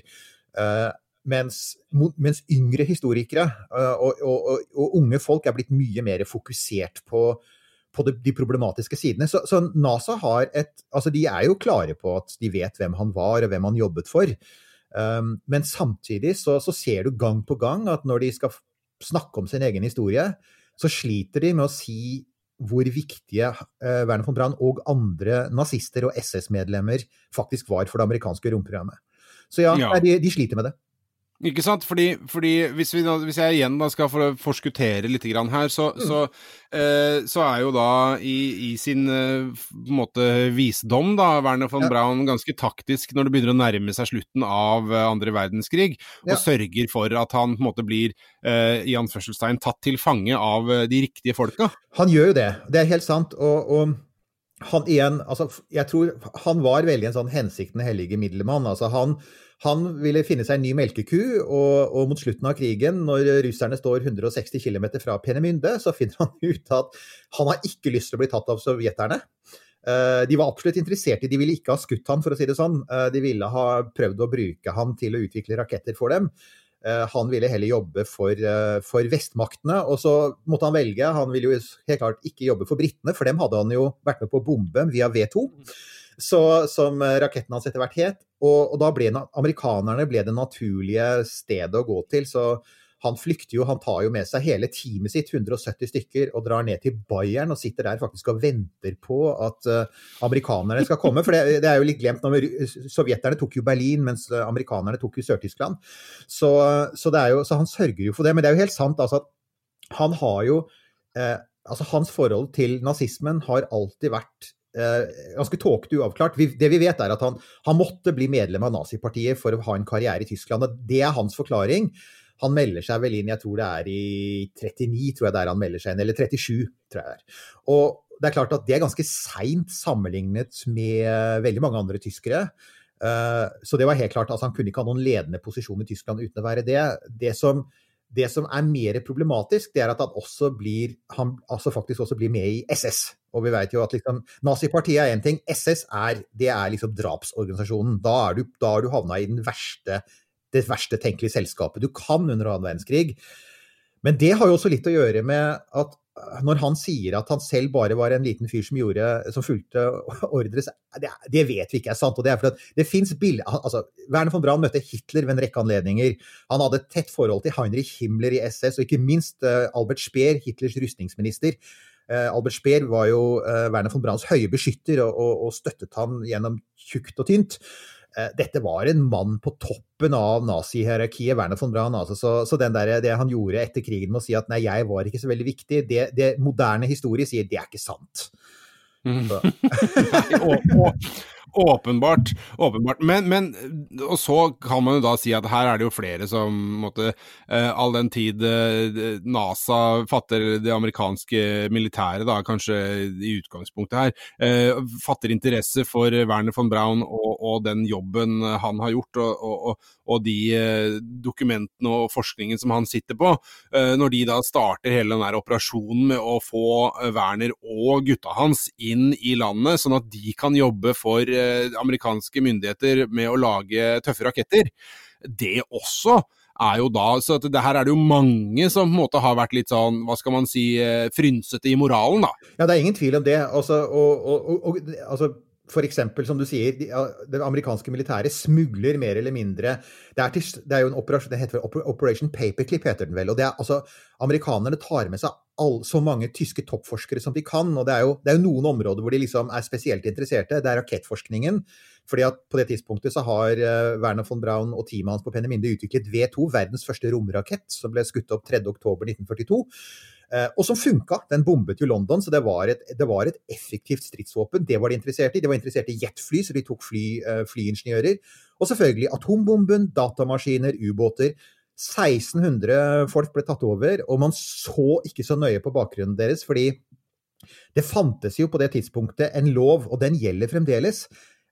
Uh, mens, mens, yngre historikere uh, og, og, og, unge folk er blitt mye mer fokusert på, på de, de, problematiske sidene. Så, så, NASA har et Altså, de er jo klare på at de vet hvem han var, og hvem han jobbet for. Um, men samtidig så, så, ser du gang på gang at når de skal snakke om sin egen historie, så sliter de med å si hvor viktige uh, Werner von Braun og andre nazister og SS-medlemmer faktisk var for det amerikanske romprogrammet. Så ja, Ja. De, de sliter med det. Ikke sant? Fordi, fordi hvis, vi, da- hvis jeg igjen da skal for forskuttere litt grann her, så, Mm. så, eh, så er jo da i, i sin eh, måte visdom, da, Werner von Ja. Braun ganske taktisk når det begynner å nærme seg slutten av eh, andre verdenskrig, og Ja. sørger for at han på en måte blir eh, i anførselstegn tatt til fange av eh, de riktige folka. Han gjør jo det, det er helt sant. Og, og han igjen, altså jeg tror han var veldig en sånn hensikten hellige middelmann. Altså han, han ville finne seg en ny melkeku, og, og mot slutten av krigen, når russerne står 160 km fra Penemynde, så finner han [laughs] ut at han har ikke lyst til å bli tatt av sovjeterne. Eh, De var absolutt interessert i De ville ikke ha skutt han, for å si det sånn. Eh, De ville ha prøvd å bruke han til å utvikle raketter for dem. Eh, Han ville heller jobbe for, for vestmaktene, og så måtte han velge. Han ville jo helt klart ikke jobbe for britene, for dem hadde han jo vært med på å bombe via V2, så, som eh, raketten hans etter hvert het. Og, og da ble amerikanerne ble det naturlige stedet å gå til. så han flykter jo, han tar jo med seg hele teamet sitt, 170 stykker, og drar ned til Bayern og sitter der faktisk og venter på at uh, amerikanerne skal komme. For det, det er jo litt glemt. Når sovjeterne tok jo Berlin, mens eh, amerikanerne tok jo Sør-Tyskland. Så, så, så han sørger jo for det. Men det er jo helt sant altså, at han har jo eh, Altså hans forhold til nazismen har alltid vært ganske tåkete uavklart. Det vi vet er at han, han måtte bli medlem av nazipartiet for å ha en karriere i Tyskland. og Det er hans forklaring. Han melder seg vel inn, jeg tror det er i 39, tror jeg det er han melder seg inn, eller 37, tror jeg det er. Og det er klart at det er ganske seint sammenlignet med veldig mange andre tyskere. Eh, Så det var helt klart, altså han kunne ikke ha noen ledende posisjon i Tyskland uten å være det. Det som, det som er mer problematisk, det er at han også blir, han altså faktisk også blir med i SS. Og vi vet jo at liksom, Nazipartiet er én ting, SS er, det er liksom drapsorganisasjonen. Da er du, da har du havna i verste, det verste tenkelige selskapet du kan under annen verdenskrig. Men det har jo også litt å gjøre med at når han sier at han selv bare var en liten fyr som, gjorde, som fulgte ordre, det, det vet vi ikke er sant. og Det er fordi det fins bilder altså, Werner von Braun møtte Hitler ved en rekke anledninger. Han hadde et tett forhold til Heinrich Himmler i SS, og ikke minst eh, Albert Speer, Hitlers rustningsminister. Eh, Albert Speer var jo eh, Werner von Brauns høye beskytter og, og, og støttet han gjennom tjukt og tynt. Eh, Dette var en mann på toppen av nazihierarkiet, Werner von Braun. Altså, så så den der, det han gjorde etter krigen med å si at nei, jeg var ikke så veldig viktig, det, det moderne historie sier det er ikke sant. Mm. [laughs] Nei, å, åpenbart. åpenbart. Men, men Og så kan man jo da si at her er det jo flere som måtte eh, All den tid eh, NASA fatter det amerikanske militæret, da, kanskje i utgangspunktet her, eh, fatter interesse for Werner von Braun og, og den jobben han har gjort, og, og, og, de dokumentene og forskningen som han sitter på. Når de da starter hele den der operasjonen med å få Werner og gutta hans inn i landet, sånn at de kan jobbe for amerikanske myndigheter med å lage tøffe raketter. Det også er jo da, så det her er det jo mange som på en måte har vært litt sånn, hva skal man si, eh, frynsete i moralen, da. Ja, det er ingen tvil om det. Altså, og, og, og, altså, eksempel, som du sier, de, det amerikanske militæret smugler mer eller mindre Det er, til, det er jo en operasjon, det heter Operation Paperclip, heter den vel. og det er altså, Amerikanerne tar med seg all, så mange tyske toppforskere som de kan. og Det er jo, det er jo noen områder hvor de liksom er spesielt interesserte. Det er rakettforskningen. fordi at På det tidspunktet så har eh, Werner von Braun og teamet hans på Peneminde utviklet V2, verdens første romrakett, som ble skutt opp 3.10.1942. Eh, og som funka. Den bombet jo London, så det var, et, det var et effektivt stridsvåpen. Det var de interessert i. De var interessert i jetfly, så de tok fly, eh, flyingeniører. Og selvfølgelig atombomben, datamaskiner, ubåter. 1600 folk ble tatt over, og man så ikke så nøye på bakgrunnen deres, fordi det fantes jo på det tidspunktet en lov, og den gjelder fremdeles.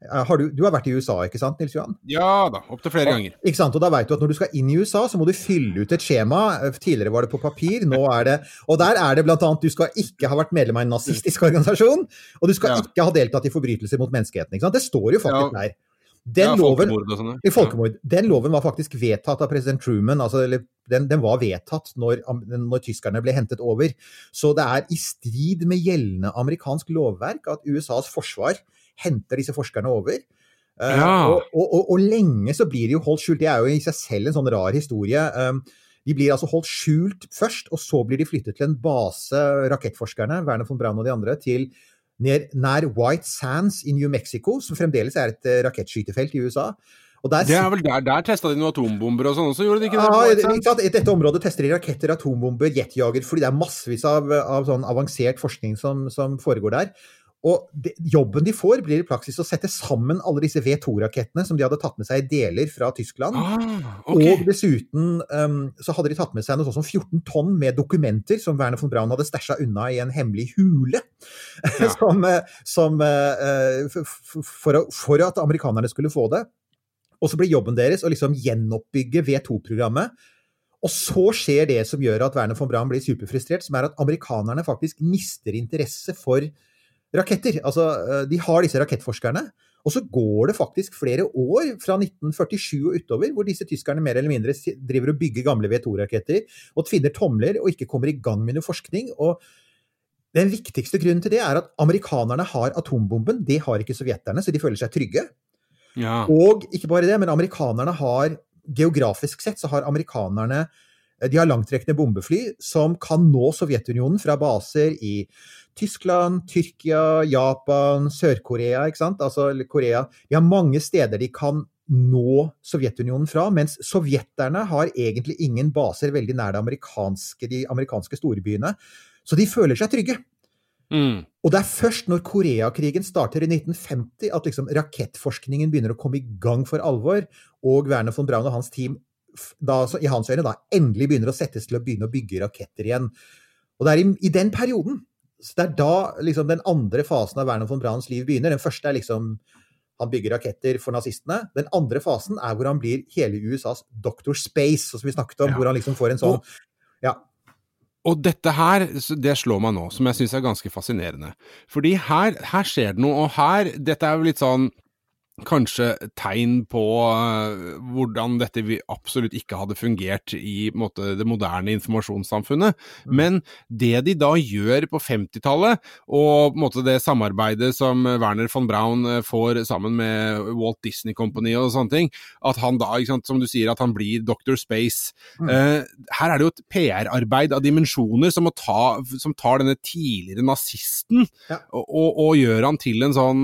Eh, Har du, du har vært i USA, ikke sant, Nils Johan? Ja da, opptil flere ganger. Ikke sant, og da vet du at Når du skal inn i USA, så må du fylle ut et skjema. Tidligere var det på papir, nå er det Og der er det bl.a. du skal ikke ha vært medlem av en nazistisk organisasjon, og du skal Ja. ikke ha deltatt i forbrytelser mot menneskeheten. ikke sant? Det står jo faktisk Ja. der. Den, Ja, loven, folkemord og folkemord, den loven var faktisk vedtatt av president Truman. altså den, den var vedtatt når, når tyskerne ble hentet over. Så det er i strid med gjeldende amerikansk lovverk at USAs forsvar henter disse forskerne over. Eh, Ja. og, og, og, og lenge så blir de jo holdt skjult. Det er jo i seg selv en sånn rar historie. Um, De blir altså holdt skjult først, og så blir de flyttet til en base, rakettforskerne, Werner von Braun og de andre, til nær, nær White Sands i New Mexico, som fremdeles er et uh, rakettskytefelt i USA. det er vel der, der testa de noen atombomber og sånn også, gjorde de ikke det? Ja, ikke? I dette området tester de raketter, atombomber, jetjager, fordi det er massevis av, av sånn avansert forskning som, som foregår der. Og de, jobben de får, blir i praksis å sette sammen alle disse V2-rakettene som de hadde tatt med seg i deler fra Tyskland. Ah, okay. Og dessuten um, så hadde de tatt med seg noe sånt som 14 tonn med dokumenter som Werner von Braun hadde stæsja unna i en hemmelig hule. [laughs] Ja. som, eh, som uh, for, for, at amerikanerne skulle få det. Og så blir jobben deres å liksom gjenoppbygge V2-programmet. Og så skjer det som gjør at Werner von Braun blir superfrustrert, som er at amerikanerne faktisk mister interesse for raketter. Altså, eh, de har disse rakettforskerne. Og så går det faktisk flere år, fra 1947 og utover, hvor disse tyskerne mer eller mindre driver og bygger gamle V2-raketter og tvinner tomler og ikke kommer i gang med noe forskning. og den viktigste grunnen til det er at amerikanerne har atombomben, det har ikke sovjeterne, så de føler seg trygge. Ja. Og ikke bare det, men amerikanerne har Geografisk sett så har amerikanerne de har langtrekkende bombefly som kan nå Sovjetunionen fra baser i Tyskland, Tyrkia, Japan, Sør-Korea, ikke sant? Altså Korea. De har mange steder de kan nå Sovjetunionen fra, mens sovjeterne har egentlig ingen baser veldig nær amerikanske, de amerikanske storbyene. Så de føler seg trygge. Mm. Og det er først når Koreakrigen starter i 1950 at liksom rakettforskningen begynner å komme i gang for alvor, og Werner von Braun og hans team da, i hans øyne da, endelig begynner å settes til å begynne å bygge raketter igjen. Og det er i, i den perioden så Det er da liksom, den andre fasen av Werner von Brahns liv begynner. Den første er liksom han bygger raketter for nazistene. Den andre fasen er hvor han blir hele USAs Doctor Space, som vi snakket om. Ja. Hvor han liksom får en sånn ja. Og dette her, det slår meg nå, som jeg syns er ganske fascinerende. Fordi her, her skjer det noe, og her Dette er jo litt sånn kanskje tegn på uh, hvordan dette absolutt ikke hadde fungert i måte, det moderne informasjonssamfunnet. Mm. Men det de da gjør på 50-tallet, og måte, det samarbeidet som Werner von Braun uh, får sammen med Walt Disney Company og sånne ting, at han da, sant, som du sier, at han blir Dr. Space mm. uh, Her er det jo et PR-arbeid av dimensjoner som, ta, som, tar denne tidligere nazisten ja. og, og, og, gjør han til en sånn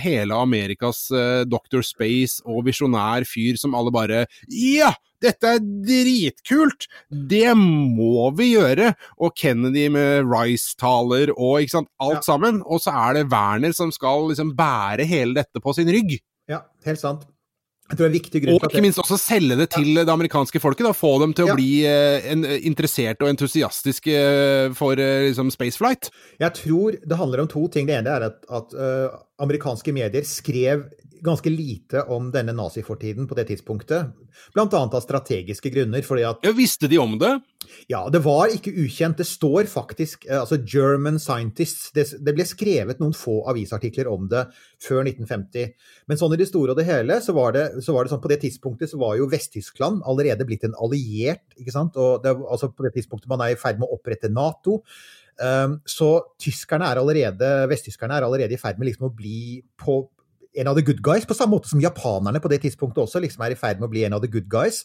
hele Amerikas uh, Dr. Space og visjonær fyr som alle bare Ja! Dette er dritkult! Det må vi gjøre! Og Kennedy med Rice-taler og ikke sant, alt ja. sammen. Og så er det Werner som skal liksom bære hele dette på sin rygg. Ja, helt sant. Jeg tror det er en viktig grunn Og ikke minst også selge det til ja. det amerikanske folket. da, Få dem til å ja. bli eh, en, interesserte og entusiastiske for eh, liksom, spaceflight. Jeg tror det handler om to ting. Det ene er at, at uh, amerikanske medier skrev ganske lite om denne nazifortiden på det tidspunktet. Blant annet av strategiske grunner. fordi at... Ja, Visste de om det? Ja, det var ikke ukjent. Det står faktisk eh, altså German Scientists Det, det ble skrevet noen få avisartikler om det før 1950. Men sånn i det store og det hele, så var det, så var det sånn på det tidspunktet så var jo Vest-Tyskland allerede blitt en alliert. ikke sant? Og det, altså På det tidspunktet man er i ferd med å opprette Nato. Um, så tyskerne er allerede, vesttyskerne er allerede i ferd med liksom å bli på, en av the good guys, på samme måte som japanerne på det tidspunktet også liksom er i ferd med å bli en av the good guys.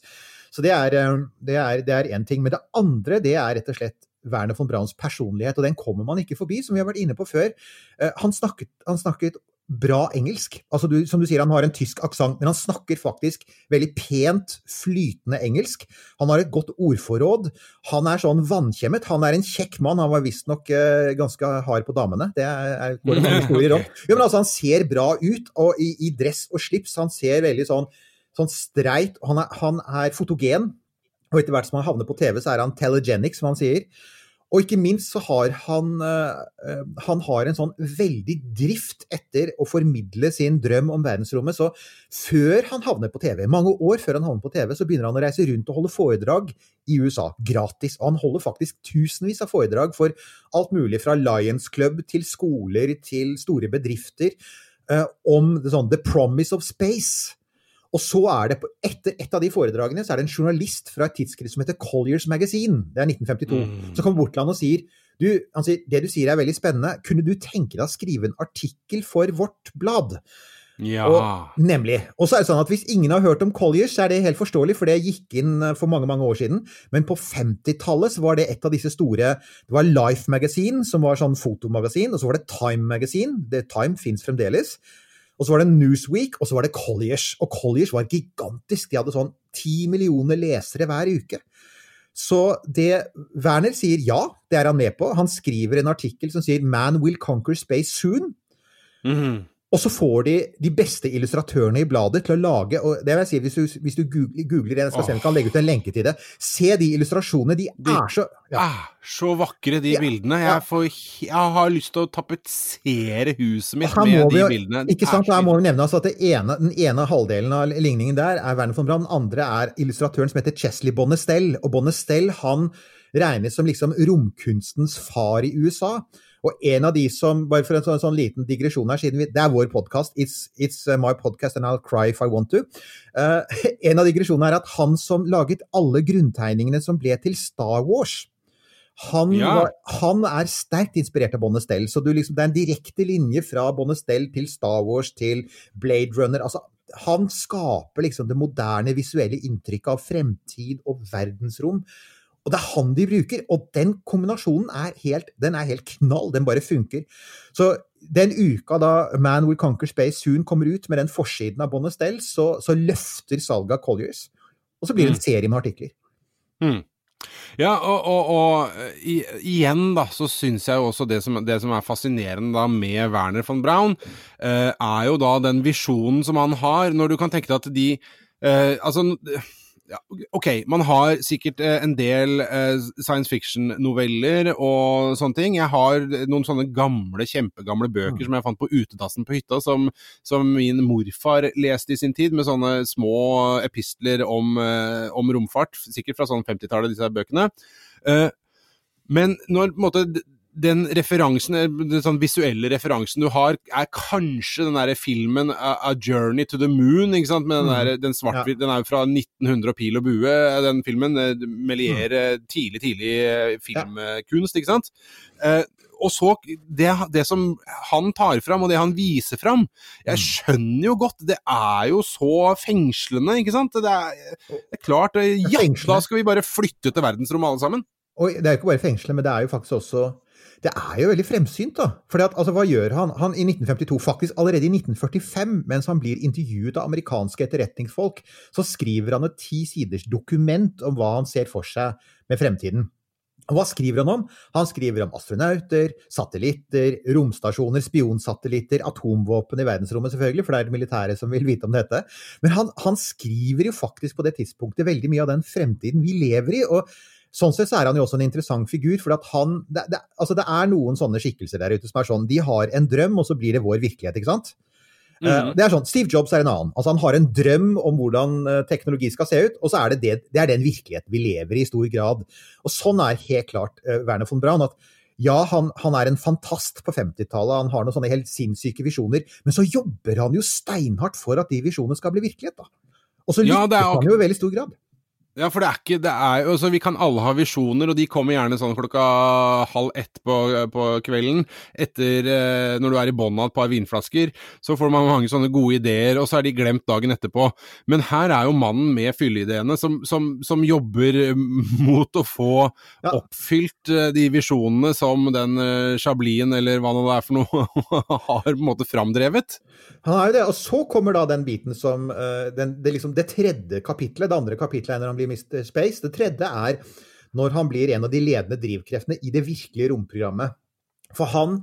Så det er, eh, er, er en ting. Men det andre, det er rett og slett Werner von Brauns personlighet, og den kommer man ikke forbi, som vi har vært inne på før. Eh, han snakket, han snakket bra engelsk. Altså du, som du sier, han har en tysk aksent, men han snakker faktisk veldig pent, flytende engelsk. Han har et godt ordforråd. Han er sånn vannkjemmet. Han er en kjekk mann. Han var visstnok eh, ganske hard på damene. Det er, går det mange historier om. Jo, men altså, han ser bra ut, og i, i dress og slips. Han ser veldig sånn, sånn streit. Han er, han er fotogen. Og etter hvert som han havner på TV, så er han telegenic, som han sier. Og ikke minst så har han, uh, han har en sånn veldig drift etter å formidle sin drøm om verdensrommet. Så før han havner på TV, mange år før han havner på TV, så begynner han å reise rundt og holde foredrag i USA, gratis. Og han holder faktisk tusenvis av foredrag for alt mulig fra Lions Club til skoler til store bedrifter uh, om sånn The Promise of Space. Og så er det, etter et av de foredragene, så er det en journalist fra et tidsskrift som heter Colliers Magazine, det er 1952, mm. som kommer bort til han og sier du, han sier, det du sier er veldig spennende, kunne du tenke deg å skrive en artikkel for vårt blad? Ja. Og, nemlig. Og så er det sånn at Hvis ingen har hørt om Colliers, så er det helt forståelig, for det gikk inn eh, for mange mange år siden. Men på 50-tallet var det et av disse store Det var Life Magazine, som var sånn fotomagasin, og så var det Time Magazine. Det Time fins fremdeles. Og så var det Newsweek, og så var det Colliers. Og Colliers var gigantisk. De hadde sånn ti millioner lesere hver uke. Så det Werner sier ja, det er han med på. Han skriver en artikkel som sier 'Man will conquer space soon'. Mhm. Og så får de de beste illustratørene i bladet til å lage og det vil jeg si, Hvis du, hvis du googler, googler det, jeg skal se om jeg kan legge ut en lenke til det, se de illustrasjonene. De, er så ja. Ah, så vakre, de Ja, bildene. ja. Jeg, får, jeg har lyst til å tapetsere huset mitt med må de bildene. ikke sant, er Her må vi nevne altså at det ene, Den ene halvdelen av ligningen der er Werner von Braun, den andre er illustratøren som heter Chesley Bonestell. Og Bonestell han regnes som liksom romkunstens far i USA. Og en av de som, bare for en sånn, sånn liten digresjon her, siden vi, det er vår podkast, it's, it's uh, my podcast and I'll cry if I want to. Uh, [laughs] en av digresjonene er at han som laget alle grunntegningene som ble til Star Wars, han, Ja. var, han er sterkt inspirert av Bonestell, så du liksom, det er en direkte linje fra Bonestell til Star Wars til Blade Runner. Altså, han skaper liksom det moderne visuelle inntrykket av fremtid og verdensrom. Og det er han de bruker, og den kombinasjonen er helt, den er helt knall. Den bare funker. Så den uka da Man Will Conquer Space Soon kommer ut med den forsiden av Bonestell, så, så løfter salget av Colliers. Og så blir det en serie med artikler. Mm. Ja, og, og, og i, igjen da, så syns jeg jo også det som, det som er fascinerende da med Werner von Braun, eh, er jo da den visjonen som han har, når du kan tenke deg at de eh, Altså ja, ok, man har sikkert eh, en del eh, science fiction-noveller og sånne ting. Jeg har noen sånne gamle, kjempegamle bøker som jeg fant på utedassen på hytta, som, som min morfar leste i sin tid, med sånne små epistler om, eh, om romfart. Sikkert fra sånn 50-tallet, disse bøkene. Eh, men når på en måte den referansen, den sånn visuelle referansen du har, er kanskje den der filmen A, Journey to the Moon, ikke sant? Med den, der, den svart ja. den er jo fra 1900 og pil og bue, den filmen. eh, Melier, mm. tidlig, tidlig eh, filmkunst, ikke sant? Eh, og så, det, det som han tar fram, og det han viser fram, jeg skjønner jo godt, det er jo så fengslende, ikke sant? Det er, det er klart, eh, ja, da skal vi bare flytte til verdensrommet alle sammen. Og det er jo ikke bare fengsle, men det er jo faktisk også Det er jo veldig fremsynt, da. For altså, hva gjør han? Han i 1952, faktisk allerede i 1945, mens han blir intervjuet av amerikanske etterretningsfolk, så skriver han et ti siders dokument om hva han ser for seg med fremtiden. Hva skriver han om? Han skriver om astronauter, satellitter, romstasjoner, spionsatellitter, atomvåpen i verdensrommet, selvfølgelig, for det er det militære som vil vite om dette. Men han, han skriver jo faktisk på det tidspunktet veldig mye av den fremtiden vi lever i. og Sånn sett så er han jo også en interessant figur, for at han det, det, altså det er noen sånne skikkelser der ute som er sånn De har en drøm, og så blir det vår virkelighet, ikke sant? Mm Mhm. Det er sånn, Steve Jobs er en annen. Altså Han har en drøm om hvordan eh, teknologi skal se ut, og så er det, det, det er den virkeligheten vi lever i i stor grad. Og sånn er helt klart uh, Werner von Braun. at ja, han, han er en fantast på 50-tallet, han har noen sånne helt sinnssyke visjoner, men så jobber han jo steinhardt for at de visjonene skal bli virkelighet. da. Og så Ja, lykkes det er han jo i veldig stor grad. Ja, for det er ikke det er, altså, Vi kan alle ha visjoner, og de kommer gjerne sånn klokka halv ett på, på kvelden. Etter eh, Når du er i bånn av et par vinflasker, så får man mange sånne gode ideer, og så er de glemt dagen etterpå. Men her er jo mannen med fylleideene som, som, som jobber eh, mot å få oppfylt eh, de visjonene som den uh, Chablien, eller hva nå det er for noe, [laughs] har på en måte framdrevet. Han er jo det, og så kommer da den biten som eh, den, det, liksom, det tredje kapitlet. Det andre kapitlet når han blir Mr. Space. Det tredje er når han blir en av de ledende drivkreftene i det virkelige romprogrammet. For han,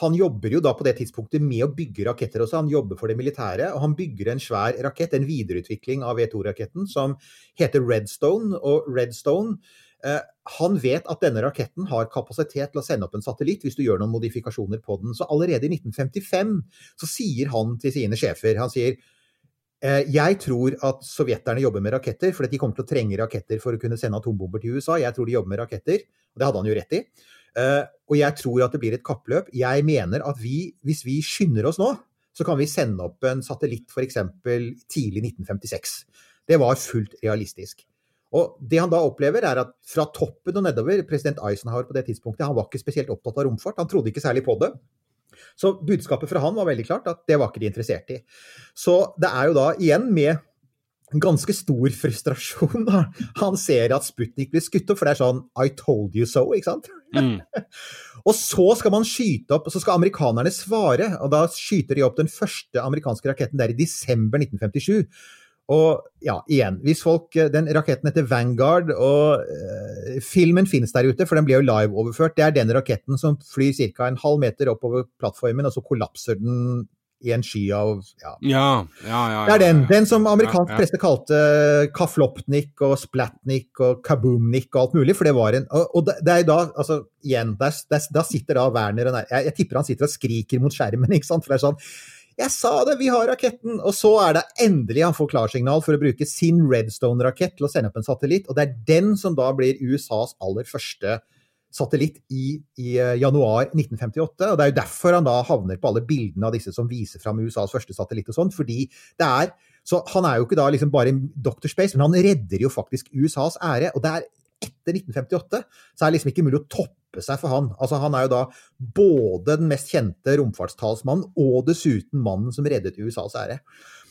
han jobber jo da på det tidspunktet med å bygge raketter også. Han jobber for det militære, og han bygger en svær rakett, en videreutvikling av V2-raketten, som heter Redstone. Og Redstone eh, han vet at denne raketten har kapasitet til å sende opp en satellitt hvis du gjør noen modifikasjoner på den. Så allerede i 1955 så sier han til sine sjefer Han sier jeg tror at sovjeterne jobber med raketter, fordi de kommer til å trenge raketter for å kunne sende atombomber til USA. Jeg tror de jobber med raketter, og det hadde han jo rett i. Eh, og jeg tror at det blir et kappløp. Jeg mener at vi, hvis vi skynder oss nå, så kan vi sende opp en satellitt f.eks. tidlig 1956. Det var fullt realistisk. Og det han da opplever, er at fra toppen og nedover President Eisenhower på det tidspunktet han var ikke spesielt opptatt av romfart. Han trodde ikke særlig på det. Så budskapet fra han var veldig klart at det var ikke de interessert i. Så det er jo da igjen med ganske stor frustrasjon da han ser at Sputnik blir skutt opp, for det er sånn I told you so, ikke sant? Mm. [laughs] og så skal man skyte opp, og så skal amerikanerne svare, og da skyter de opp den første amerikanske raketten der i desember 1957. Og ja, igjen, hvis folk Den raketten heter Vanguard, og uh, filmen finnes der ute, for den blir jo live-overført. Det er den raketten som flyr ca. en halv meter oppover plattformen, og så kollapser den i en sky av ja. Ja, ja, ja, Det er den. Den som amerikansk presse kalte Kaflopnik og Splatnik og Kaboomnik og alt mulig. For det var en Og, og det er da, altså igjen, der, der, da sitter da Werner og jeg, jeg tipper han sitter og skriker mot skjermen, [laughs] ikke sant. For det er sånn jeg sa det, vi har raketten! Og så er det endelig han får klarsignal for å bruke sin Redstone-rakett til å sende opp en satellitt, og det er den som da blir USAs aller første satellitt i, i, januar 1958. og Det er jo derfor han da havner på alle bildene av disse som viser fram USAs første satellitt og sånn. fordi det er, så Han er jo ikke da liksom bare Dr. Space, men han redder jo faktisk USAs ære. og det er etter 1958 så er det liksom ikke mulig å toppe seg for han. Altså Han er jo da både den mest kjente romfartstalsmannen og dessuten mannen som reddet USAs ære.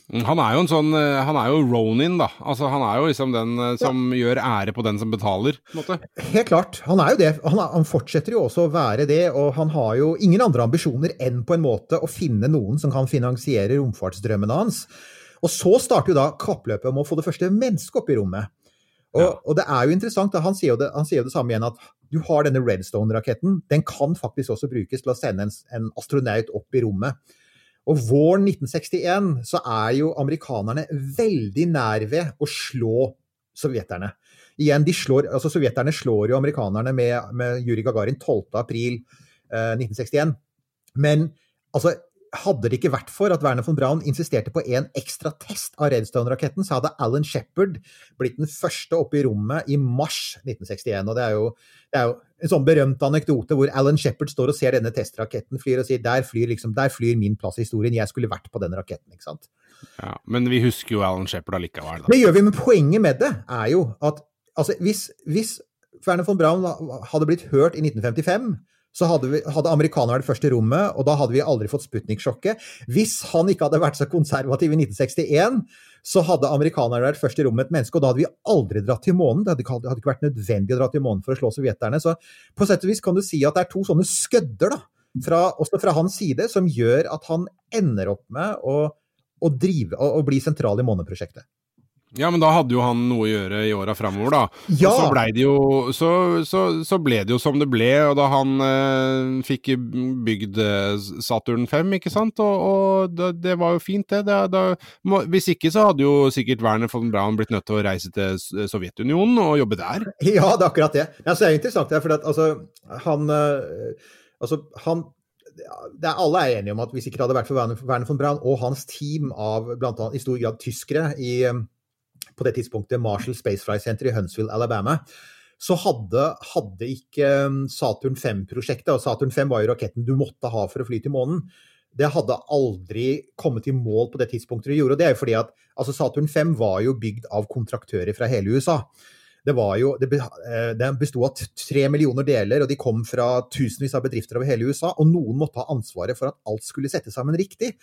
Han er jo en sånn Han er jo Ronin, da. Altså Han er jo liksom den som ja. gjør ære på den som betaler, på en måte. Helt klart. Han er jo det. Han, er, han, fortsetter jo også å være det, og han har jo ingen andre ambisjoner enn på en måte å finne noen som kan finansiere romfartsdrømmene hans. Og så starter jo da kappløpet om å få det første mennesket opp i rommet. Og, ja. og, det er jo interessant, han sier jo, det, han sier jo det samme igjen, at du har denne Redstone-raketten. Den kan faktisk også brukes til å sende en, en astronaut opp i rommet. Og våren 1961 så er jo amerikanerne veldig nær ved å slå sovjeterne. Igjen, de slår, altså Sovjeterne slår jo amerikanerne med, med Juri Gagarin 12.4.1961. Eh, Men altså, hadde det ikke vært for at Werner von Braun insisterte på en ekstra test av Redstone-raketten, så hadde Alan Shepherd blitt den første oppe i rommet i mars 1961. og Det er jo, det er jo en sånn berømt anekdote hvor Alan Shepherd står og ser denne testraketten flyr og sier der flyr, liksom, der flyr min plass i historien, jeg skulle vært på den raketten. ikke sant? Ja, Men vi husker jo Alan Shepherd allikevel. Da. Det gjør vi, men poenget med det er jo at altså, hvis, hvis Werner von Braun hadde blitt hørt i 1955 så hadde, vi, hadde amerikanerne vært først i rommet, og da hadde vi aldri fått Sputnik-sjokket. Hvis han ikke hadde vært så konservativ i 1961, så hadde amerikanerne vært først i rommet et menneske, og da hadde vi aldri dratt til månen. Det hadde ikke, hadde ikke vært nødvendig å dra til månen for å slå sovjeterne. Så på sett og vis kan du si at det er to sånne skødder, da, fra, også fra hans side, som gjør at han ender opp med å, å, drive, å, å bli sentral i måneprosjektet. Ja, men da hadde jo han noe å gjøre i åra framover, da. Ja. Og så blei det jo så, så, så, ble det jo som det ble, og da han eh, fikk bygd eh, Saturn 5, ikke sant, og, og det, det, var jo fint, det. det da, må, hvis ikke så hadde jo sikkert Werner von Braun blitt nødt til å reise til Sovjetunionen og jobbe der. Ja, det er akkurat det. Ja, så det er interessant, det, for at, altså, han, eh, altså, han det er alle er enige om at hvis ikke det hadde vært for Werner von Braun og hans team av blant annet i stor grad tyskere i på det tidspunktet Marshall Space Flight Center i Huntsville, Alabama, så hadde, hadde ikke um, Saturn 5-prosjektet, og Saturn 5 var jo raketten du måtte ha for å fly til månen, det hadde aldri kommet i mål på det tidspunktet det gjorde. og Det er jo fordi at altså Saturn 5 var jo bygd av kontraktører fra hele USA. Det, jo, eh, det besto av tre millioner deler, og de kom fra tusenvis av bedrifter over hele USA. Og noen måtte ha ansvaret for at alt skulle settes sammen riktig.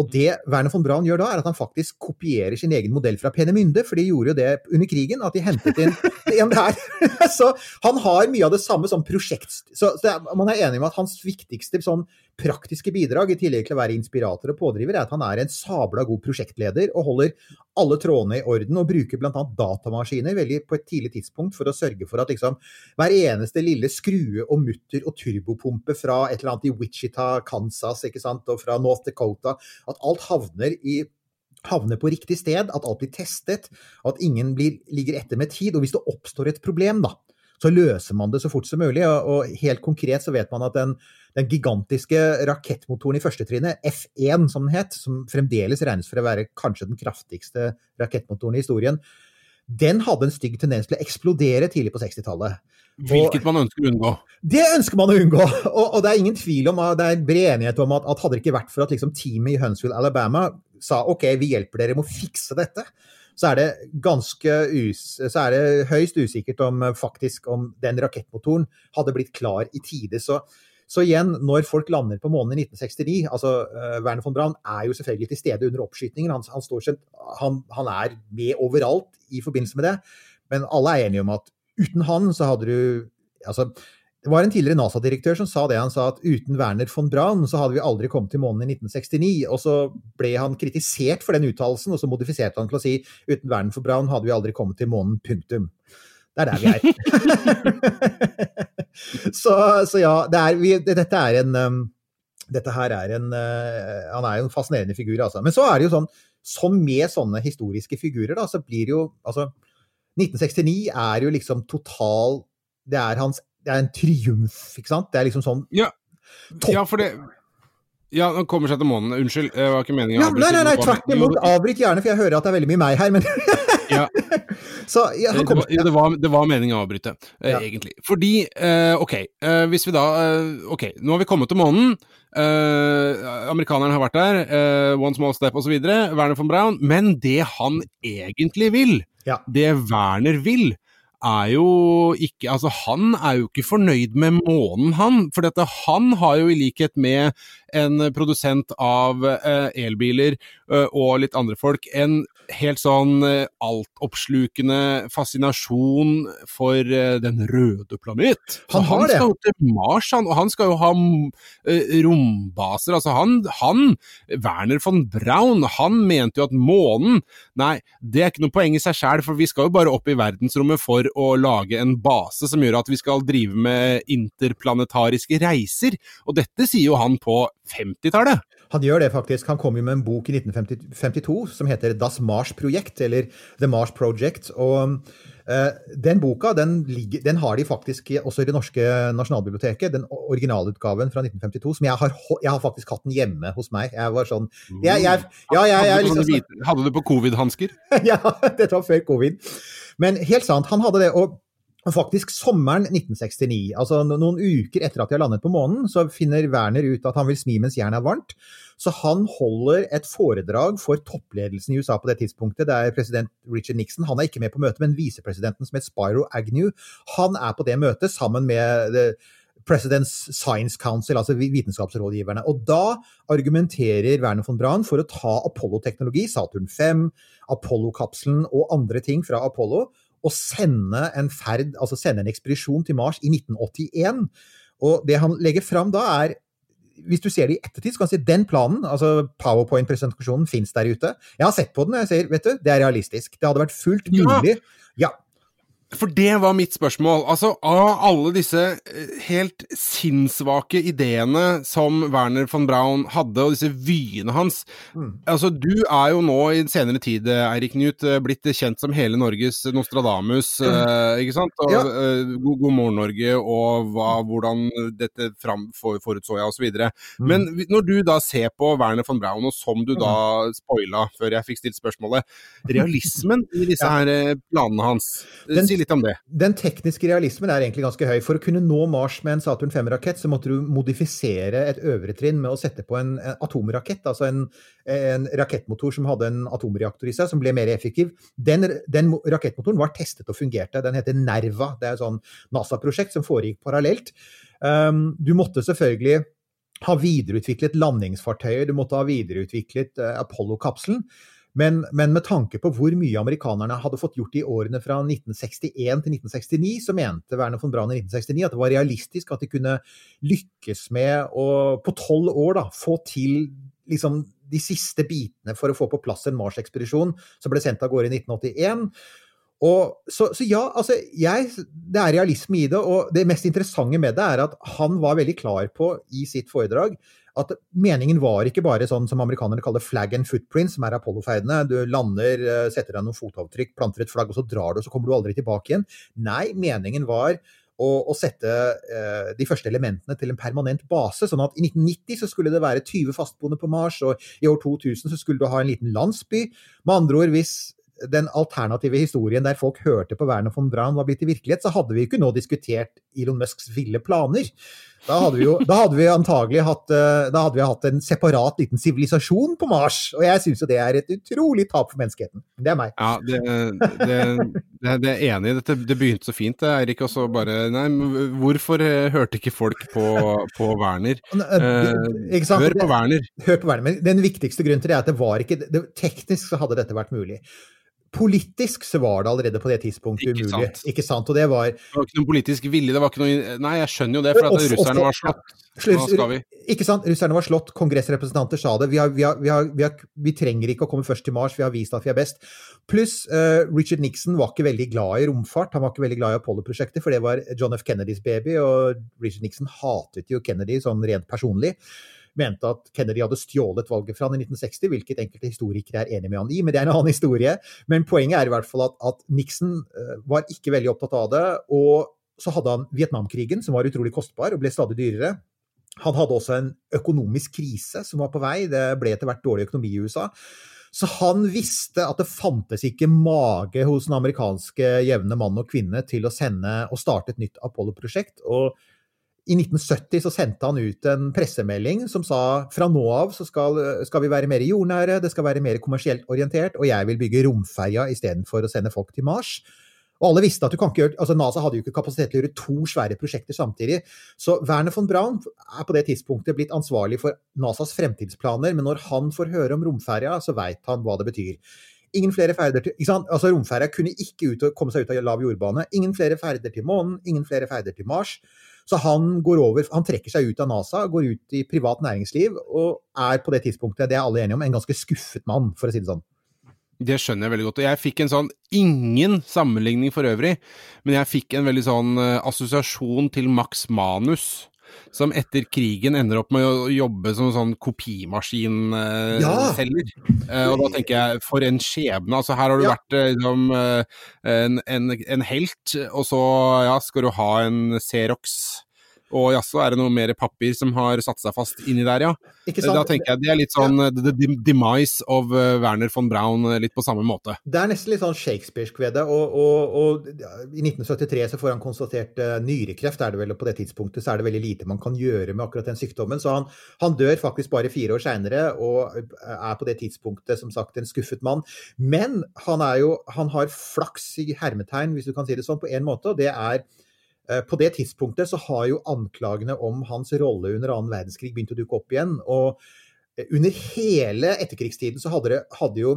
Og det Werner von Braun gjør da, er at han faktisk kopierer sin egen modell fra Penemynde, for de gjorde jo det under krigen, at de hentet inn [laughs] en der. [laughs] Så han har mye av det samme som prosjekt... Så, så man er enig om at hans viktigste sånn praktiske bidrag, i tillegg til å være inspirator og pådriver, er at han er en sabla god prosjektleder og holder alle trådene i orden og bruker bl.a. datamaskiner veldig på et tidlig tidspunkt for å sørge for at liksom, hver eneste lille skrue og mutter og turbopumpe fra et eller annet i Wichita, Kansas ikke sant, og fra North Dakota, at alt havner i havner på riktig sted, at alt blir testet, at ingen blir, ligger etter med tid. Og hvis det oppstår et problem, da, så løser man det så fort som mulig. Og, helt konkret så vet man at den, den gigantiske rakettmotoren i første trinnet, F1 som den het, som fremdeles regnes for å være kanskje den kraftigste rakettmotoren i historien, den hadde en stygg tendens til å eksplodere tidlig på 60-tallet. Hvilket man ønsker å unngå. Det ønsker man å unngå! [laughs] Og, og, det er ingen tvil om, det er bred enighet om at, at hadde det ikke vært for at liksom, teamet i Huntsville, Alabama sa OK, vi hjelper dere med å fikse dette, så er det ganske us, så er det høyst usikkert om faktisk om den rakettmotoren hadde blitt klar i tide. Så, Så igjen, når folk lander på månen i 1969 altså uh, Werner von Braun er jo selvfølgelig til stede under oppskytingen. Han, han, står, han, han er med overalt i forbindelse med det. Men alle er enige om at uten han så hadde du altså, det var en tidligere NASA-direktør som sa det. Han sa at uten Werner von Braun så hadde vi aldri kommet til månen i 1969. Og så ble han kritisert for den uttalelsen, og så modifiserte han til å si uten Werner von Braun hadde vi aldri kommet til månen. Punktum. Det er der vi er. [laughs] så, så, ja, det er, vi, dette er en um, Dette her er en uh, Han er jo en fascinerende figur, altså. Men så er det jo sånn, som med sånne historiske figurer, da, så blir det jo Altså, 1969 er jo liksom total Det er hans det er en triumf, ikke sant? Det er liksom sånn Ja, ja for det ja, han kommer seg til månen. Unnskyld, det var ikke meningen å avbryte. Nei, nei, nei, tvert imot. Avbryt gjerne, for jeg hører at det er veldig mye meg her, men ja. [laughs] Så, ja, det, var, det, var, det, var, meningen å avbryte, eh, ja. egentlig. Fordi, eh, ok, eh, hvis vi da eh, Ok, nå har vi kommet til månen. Eh, amerikanerne har vært der. Eh, one small step osv. Werner von Braun. Men det han egentlig vil, det Werner vil, er jo ikke Altså, han er jo ikke fornøyd med månen, han. For dette, han har jo i likhet med en produsent av eh, elbiler eh, og litt andre folk, en helt sånn eh, altoppslukende fascinasjon for den røde planet. Han, han skal jo til Mars, han, og han skal jo ha rombaser. Altså, han, han, Werner von Braun, han mente jo at månen Nei, det er ikke noe poeng i seg sjæl, for vi skal jo bare opp i verdensrommet for å lage en base som gjør at vi skal drive med interplanetariske reiser. Og dette sier jo han på 50-tallet. Han gjør det faktisk. Han kom jo med en bok i 1952 som heter Das Mars Projekt, eller The Mars Project. og uh, Den boka den, ligger, den, har de faktisk også i det norske nasjonalbiblioteket. Den originalutgaven fra 1952. som jeg har, jeg har, faktisk hatt den hjemme hos meg. Jeg var sånn jeg, jeg, ja, jeg, liksom, Hadde du på covid-hansker? [laughs] ja, dette var før covid. Men helt sant, han hadde det. og Faktisk sommeren 1969, altså noen uker etter at de har landet på månen, så finner Werner ut at han vil smi mens jernet er varmt. Så han holder et foredrag for toppledelsen i USA på det tidspunktet. Det er president Richard Nixon. Han er ikke med på møtet, men visepresidenten som het Spyro Agnew, han er på det møtet sammen med President's Science Council, altså vitenskapsrådgiverne. Og da argumenterer Werner von Braun for å ta Apollo-teknologi, Saturn 5, Apollo-kapselen og andre ting fra Apollo, å sende en ferd, altså sende en ekspedisjon til Mars i 1981. Og det han legger fram da, er hvis du ser det i ettertid, så kan du si den planen, altså powerpoint-presentasjonen, fins der ute. Jeg har sett på den, og jeg sier, vet du, det er realistisk. Det hadde vært fullt mulig. Ja. ja. For det var mitt spørsmål. Altså, av alle disse eh, helt sinnssvake ideene som Werner von Braun hadde, og disse vyene hans mm. Altså, du er jo nå i senere tid, Eirik Knut, eh, blitt kjent som hele Norges Nostradamus, mm. uh, ikke sant? Og, ja. uh, god, god, morgen, Norge, og hva, hvordan dette fram, for, forutså jeg, osv. Mm. Men når du da ser på Werner von Braun, og som du da mm. spoila før jeg fikk stilt spørsmålet, [laughs] realismen i disse ja. her planene hans, Den, litt om det. Den tekniske realismen er egentlig ganske høy. For å kunne nå Mars med en Saturn 5-rakett, så måtte du modifisere et øvre trinn med å sette på en, atomrakett. Altså en, en, rakettmotor som hadde en atomreaktor i seg, som ble mer effektiv. Den, den rakettmotoren var testet og fungerte. Den heter Nerva. Det er et sånn NASA-prosjekt som foregikk parallelt. Um, du måtte selvfølgelig ha videreutviklet landingsfartøyer, du måtte ha videreutviklet uh, Apollo-kapselen. Men, men, med tanke på hvor mye amerikanerne hadde fått gjort i årene fra 1961 til 1969, så mente Werner von Braun i 1969 at det var realistisk at de kunne lykkes med å på tolv år da, få til liksom, de siste bitene for å få på plass en Mars-ekspedisjon som ble sendt av gårde i 1981. Og, så, så, ja, altså, jeg, det er realisme i det, og det mest interessante med det er at han var veldig klar på i sitt foredrag at meningen var ikke bare sånn som amerikanerne kaller flag and footprint, som er Apollo-ferdene. Du lander, eh, setter deg noen fotavtrykk, planter et flagg, og så drar du, og så kommer du aldri tilbake igjen. Nei, meningen var å, å sette eh, de første elementene til en permanent base. Sånn at i 1990 så skulle det være 20 fastboende på Mars, og i år 2000 så skulle du ha en liten landsby. Med andre ord, hvis den alternative historien der folk hørte på Werner von Braun var blitt til virkelighet, så hadde vi ikke nå diskutert Elon Musks ville planer. Da hadde vi jo da hadde vi antagelig hatt, eh, da hadde vi hatt en separat liten sivilisasjon på Mars. Og jeg syns jo det er et utrolig tap for menneskeheten. Det er meg. Ja, det, det, det, det er enig i. Dette det begynte så fint, det, Eirik. Og så bare Nei, hvorfor eh, hørte ikke folk på, på Werner? Eh, sant? hør på Werner. Hør på Werner. Men den viktigste grunnen til det er at det var ikke det, Teknisk så hadde dette vært mulig. Politisk så var det allerede på det tidspunktet Ikke umulig. sant. Ikke sant? Og det var Det var ikke noen politisk vilje. Det var ikke noe Nei, jeg skjønner jo det, for at også- russerne også- var slått. Hva skal vi? Ikke sant? Russerne var slått, kongressrepresentanter sa det. Vi, har, vi, har, vi, har, vi, har, vi trenger ikke å komme først til Mars, vi har vist at vi er best. Pluss uh, Richard Nixon var ikke veldig glad i romfart. Han var ikke veldig glad i Apollo-prosjektet, for det var John F. Kennedys baby, og Richard Nixon hatet jo Kennedy sånn rent personlig. Mente at Kennedy hadde stjålet valget fra han i 1960, hvilket enkelte historikere er enig med han i, men det er en annen historie. Men poenget er i hvert fall at, at Nixon eh, var ikke veldig opptatt av det. og så hadde han Vietnamkrigen, som var utrolig kostbar og ble stadig dyrere. Han hadde også en økonomisk krise som var på vei. Det ble etter hvert dårlig økonomi i USA. Så han visste at det fantes ikke mage hos den amerikanske jevne mann og kvinne til å sende og starte et nytt Apollo-prosjekt. Og i 1970 så sendte han ut en pressemelding som sa fra nå av så skal, skal vi være mer jordnære, det skal være mer kommersielt orientert, og jeg vil bygge romferja istedenfor å sende folk til Mars. Og alle visste at du kan ikke gjøre, altså NASA hadde jo ikke kapasitet til å gjøre to svære prosjekter samtidig. Så Werner von Braun er på det tidspunktet blitt ansvarlig for NASAs fremtidsplaner, men når han får høre om romferja, så veit han hva det betyr. Ingen flere ferder til, ikke sant? Altså Romferja kunne ikke ut, komme seg ut av lav jordbane. Ingen flere ferder til månen, ingen flere ferder til Mars. Så han går over, han trekker seg ut av NASA, går ut i privat næringsliv, og er på det tidspunktet, det er alle enige om, en ganske skuffet mann, for å si det sånn. Det skjønner jeg veldig godt. Og jeg fikk en sånn Ingen sammenligning for øvrig, men jeg fikk en veldig sånn eh, assosiasjon til Max Manus. Som etter krigen ender opp med å jobbe som sånn kopimaskinselger. Ja. og da tenker jeg, for en skjebne. Altså her har du Ja. vært eh, liksom, eh, en, en, en helt, og så ja, skal du ha en Xerox. Og jaså, er det noe mer papir som har satt seg fast inni der, ja? Sant? Da tenker jeg det er litt sånn the, the demise of eh, Werner von Braun, eh, litt på samme måte. Det er nesten litt sånn shakespearsk ved det. Og, og, og i 1973 så får han konstatert uh, nyrekreft, er det vel, og på det tidspunktet så er det veldig lite man kan gjøre med akkurat den sykdommen. Så han, han dør faktisk bare fire år seinere, og er på det tidspunktet som sagt en skuffet mann. Men han er jo Han har flaks i hermetegn, hvis du kan si det sånn, på en måte, og det er eh, på det tidspunktet så har jo anklagene om hans rolle under annen verdenskrig begynt å dukke opp igjen. Og eh, under hele etterkrigstiden så hadde, det, hadde jo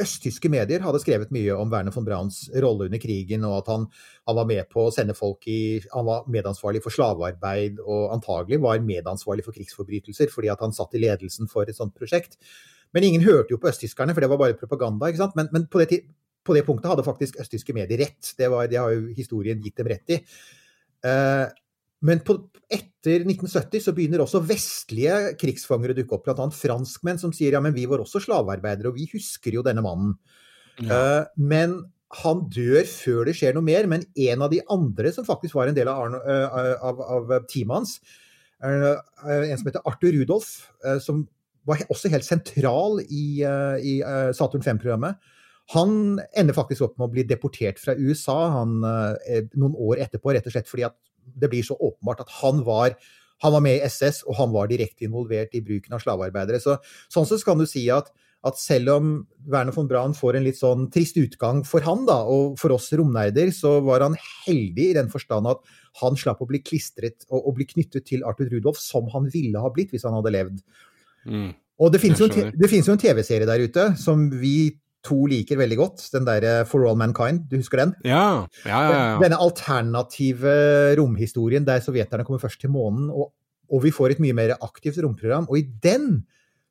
Østtyske medier hadde skrevet mye om Werner von Brauns rolle under krigen, og at han, han, var med på å sende folk i Han var medansvarlig for slavearbeid, og antagelig var medansvarlig for krigsforbrytelser, fordi at han satt i ledelsen for et sånt prosjekt. Men ingen hørte jo på østtyskerne, for det var bare propaganda. ikke sant? Men, men på, det, på, det, punktet hadde faktisk østtyske medier rett. Det, var, det har jo historien gitt dem rett i. Uh, men på, etter 1970 så begynner også vestlige krigsfanger å dukke opp, bl.a. franskmenn som sier ja, men vi var også slavearbeidere, og vi husker jo denne mannen. Ja. Uh, men han dør før det skjer noe mer. Men en av de andre som faktisk var en del av, Arno, uh, av, av teamet hans, en som heter Arthur Rudolf, som var også helt sentral i, i Saturn 5-programmet. Han ender faktisk opp med å bli deportert fra USA han, noen år etterpå, rett og slett fordi at det blir så åpenbart at han var, han var med i SS, og han var direkte involvert i bruken av slavearbeidere. Så, sånn sett kan du si at, at, selv om Werner von Braun får en litt sånn trist utgang for han, da, og for oss romnerder, så var han heldig i den forstand at han slapp å bli klistret og, og bli knyttet til Arthur Rudolf, som han ville ha blitt hvis han hadde levd. Mm. Og det finnes, jo en, det finnes jo en TV-serie der ute som vi to liker veldig godt. Den derre For All Mankind, du husker den? Ja, ja, ja, ja. Denne alternative romhistorien der sovjeterne kommer først til månen, og, og, vi får et mye mer aktivt romprogram. Og i den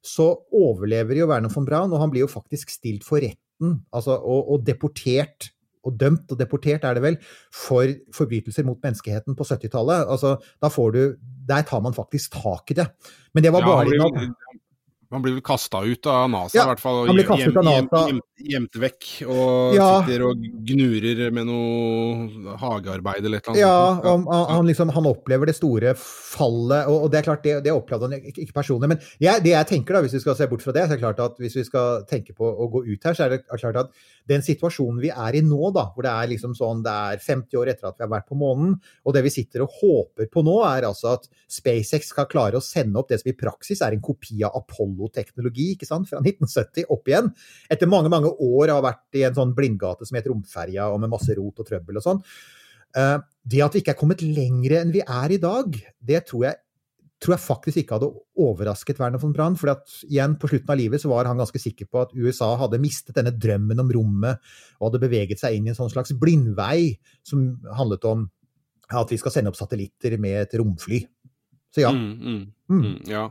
så overlever jo Werner von Braun, og han blir jo faktisk stilt for retten, altså, og, og deportert. Og dømt og deportert, er det vel, for forbrytelser mot menneskeheten på 70-tallet. Altså, da får du Der tar man faktisk tak i det. Men det var bare ja, Han blir vel kasta ut av NASA, Ja, i hvert fall. han blir kastet ut av NASA. hjem- Gjemt vekk og Ja. sitter og gnurer med noe hagearbeid eller et eller annet. Ja, han, han, liksom, han opplever det store fallet, og, og det er klart, det, det opplevde han ikke, ikke personlig. Men jeg, det jeg tenker da, hvis vi skal se bort fra det, så er det klart at hvis vi skal tenke på å gå ut her, så er det klart at den situasjonen vi er i nå, da, hvor det er liksom sånn, det er 50 år etter at vi har vært på månen, og det vi sitter og håper på nå, er altså at SpaceX skal klare å sende opp det som i praksis er en kopi av Apollo-teknologi, ikke sant, fra 1970 opp igjen, etter mange, mange år har vært i en sånn blindgate som heter Romferja, og med masse rot og trøbbel og sånn. Eh, Det at vi ikke er kommet lengre enn vi er i dag, det tror jeg, tror jeg faktisk ikke hadde overrasket Werner von Braun. For igjen, på slutten av livet så var han ganske sikker på at USA hadde mistet denne drømmen om rommet, og hadde beveget seg inn i en sånn slags blindvei som handlet om at vi skal sende opp satellitter med et romfly. Så ja. Mm, mm, mm, ja.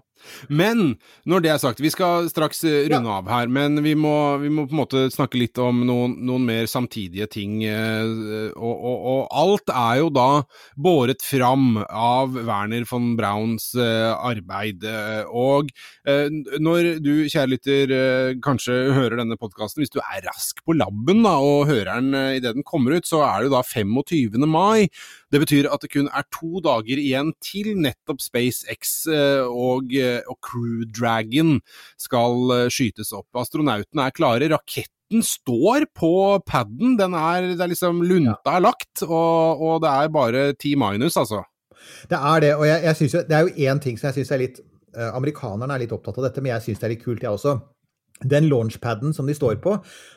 Men når det er sagt, vi skal straks runde runde av her, men vi må, vi må på en måte snakke litt om noen, noen mer samtidige ting. eh, Og, og, og alt er jo da båret fram av Werner von Brauns eh, arbeid. eh, Og eh, når du, kjære lytter, eh, kanskje hører denne podkasten, hvis du er rask på labben da, og hører den idet den kommer ut, så er det jo da 25. mai. Det betyr at det kun er to dager igjen til nettopp SpaceX eh, og, eh, og Crew Dragon skal eh, skytes opp. Astronautene er klare. Raketten står på paden. Den er, det er liksom Lunta er lagt, og, og det er bare ti minus, altså. Det er det, og jeg, jeg synes det er jo én ting som jeg syns er litt eh, Amerikanerne er litt opptatt av dette, men jeg syns det er litt kult, jeg også. Den launchpaden som de står på,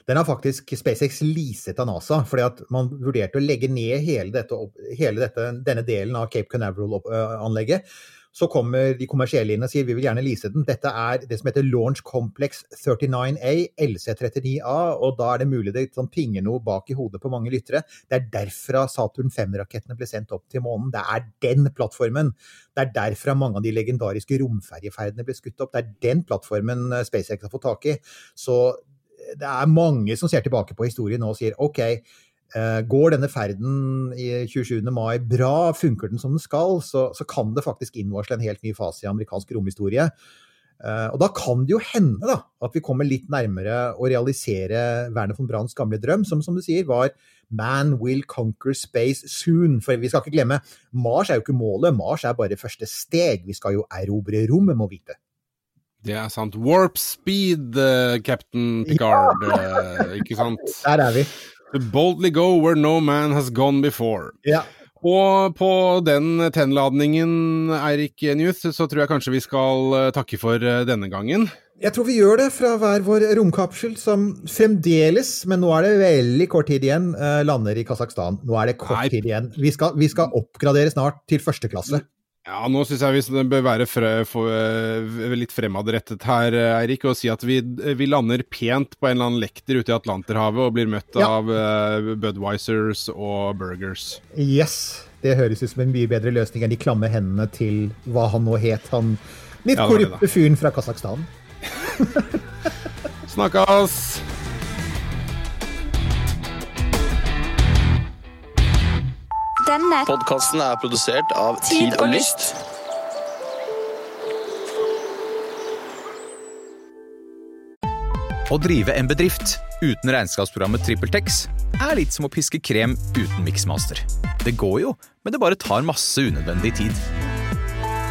den har faktisk SpaceX leaset av NASA. fordi at man vurderte å legge ned hele, dette, hele dette, denne delen av Cape Canaveral-anlegget. Så kommer de kommersielle inn og sier vi vil gjerne lease den. Dette er det som heter Launch Complex 39A, LC39A, og da er det mulig det sånn pinger noe bak i hodet på mange lyttere. Det er derfra Saturn 5-rakettene ble sendt opp til månen. Det er den plattformen. Det er derfra mange av de legendariske romferjeferdene ble skutt opp. Det er den plattformen eh, SpaceX har fått tak i. Så det er mange som ser tilbake på historien nå og sier OK, eh, går denne ferden i 27. mai bra, funker den som den skal, så, så kan det faktisk innvarsle en helt ny fase i amerikansk romhistorie. Eh, og da kan det jo hende da, at vi kommer litt nærmere å realisere Werner von Brands gamle drøm, som som du sier var Man will conquer space soon. For vi skal ikke glemme, Mars er jo ikke målet, Mars er bare første steg. Vi skal jo erobre rommet, må vite. Det er sant. Warp speed, uh, Captain Picard, eh, ikke sant? [laughs] Der er vi. Boldly go where no man has gone before. Ja. Og på den tennladningen, Eirik Newth, så tror jeg kanskje vi skal eh, takke for eh, denne gangen. Jeg tror vi gjør det fra hver vår romkapsel, som fremdeles, men nå er det veldig kort tid igjen, eh, lander i Kasakhstan. Nå er det kort Nei. tid igjen. Vi skal, vi skal oppgradere snart til første klasse. Ja, nå syns jeg vi bør være fre, for, eh, litt fremadrettet her, eh, Eirik, og si at vi, vi lander pent på en eller annen lekter ute i Atlanterhavet og blir møtt Ja. av uh, Budwisers og burgers. Yes! Det høres ut som en mye bedre løsning enn de klamme hendene til hva han nå het, han litt Ja, korrupte fyren fra Kasakhstan. [laughs] Snakkes! Denne Podkasten er produsert av Tid og Lyst. Å drive en bedrift uten regnskapsprogrammet TrippelTex er litt som å piske krem uten miksmaster. Det går jo, men det bare tar masse unødvendig tid.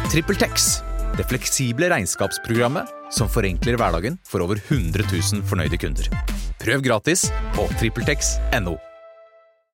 TrippelTex, det fleksible regnskapsprogrammet som forenkler hverdagen for over 100 000 fornøyde kunder. Prøv gratis på TrippelTex.no.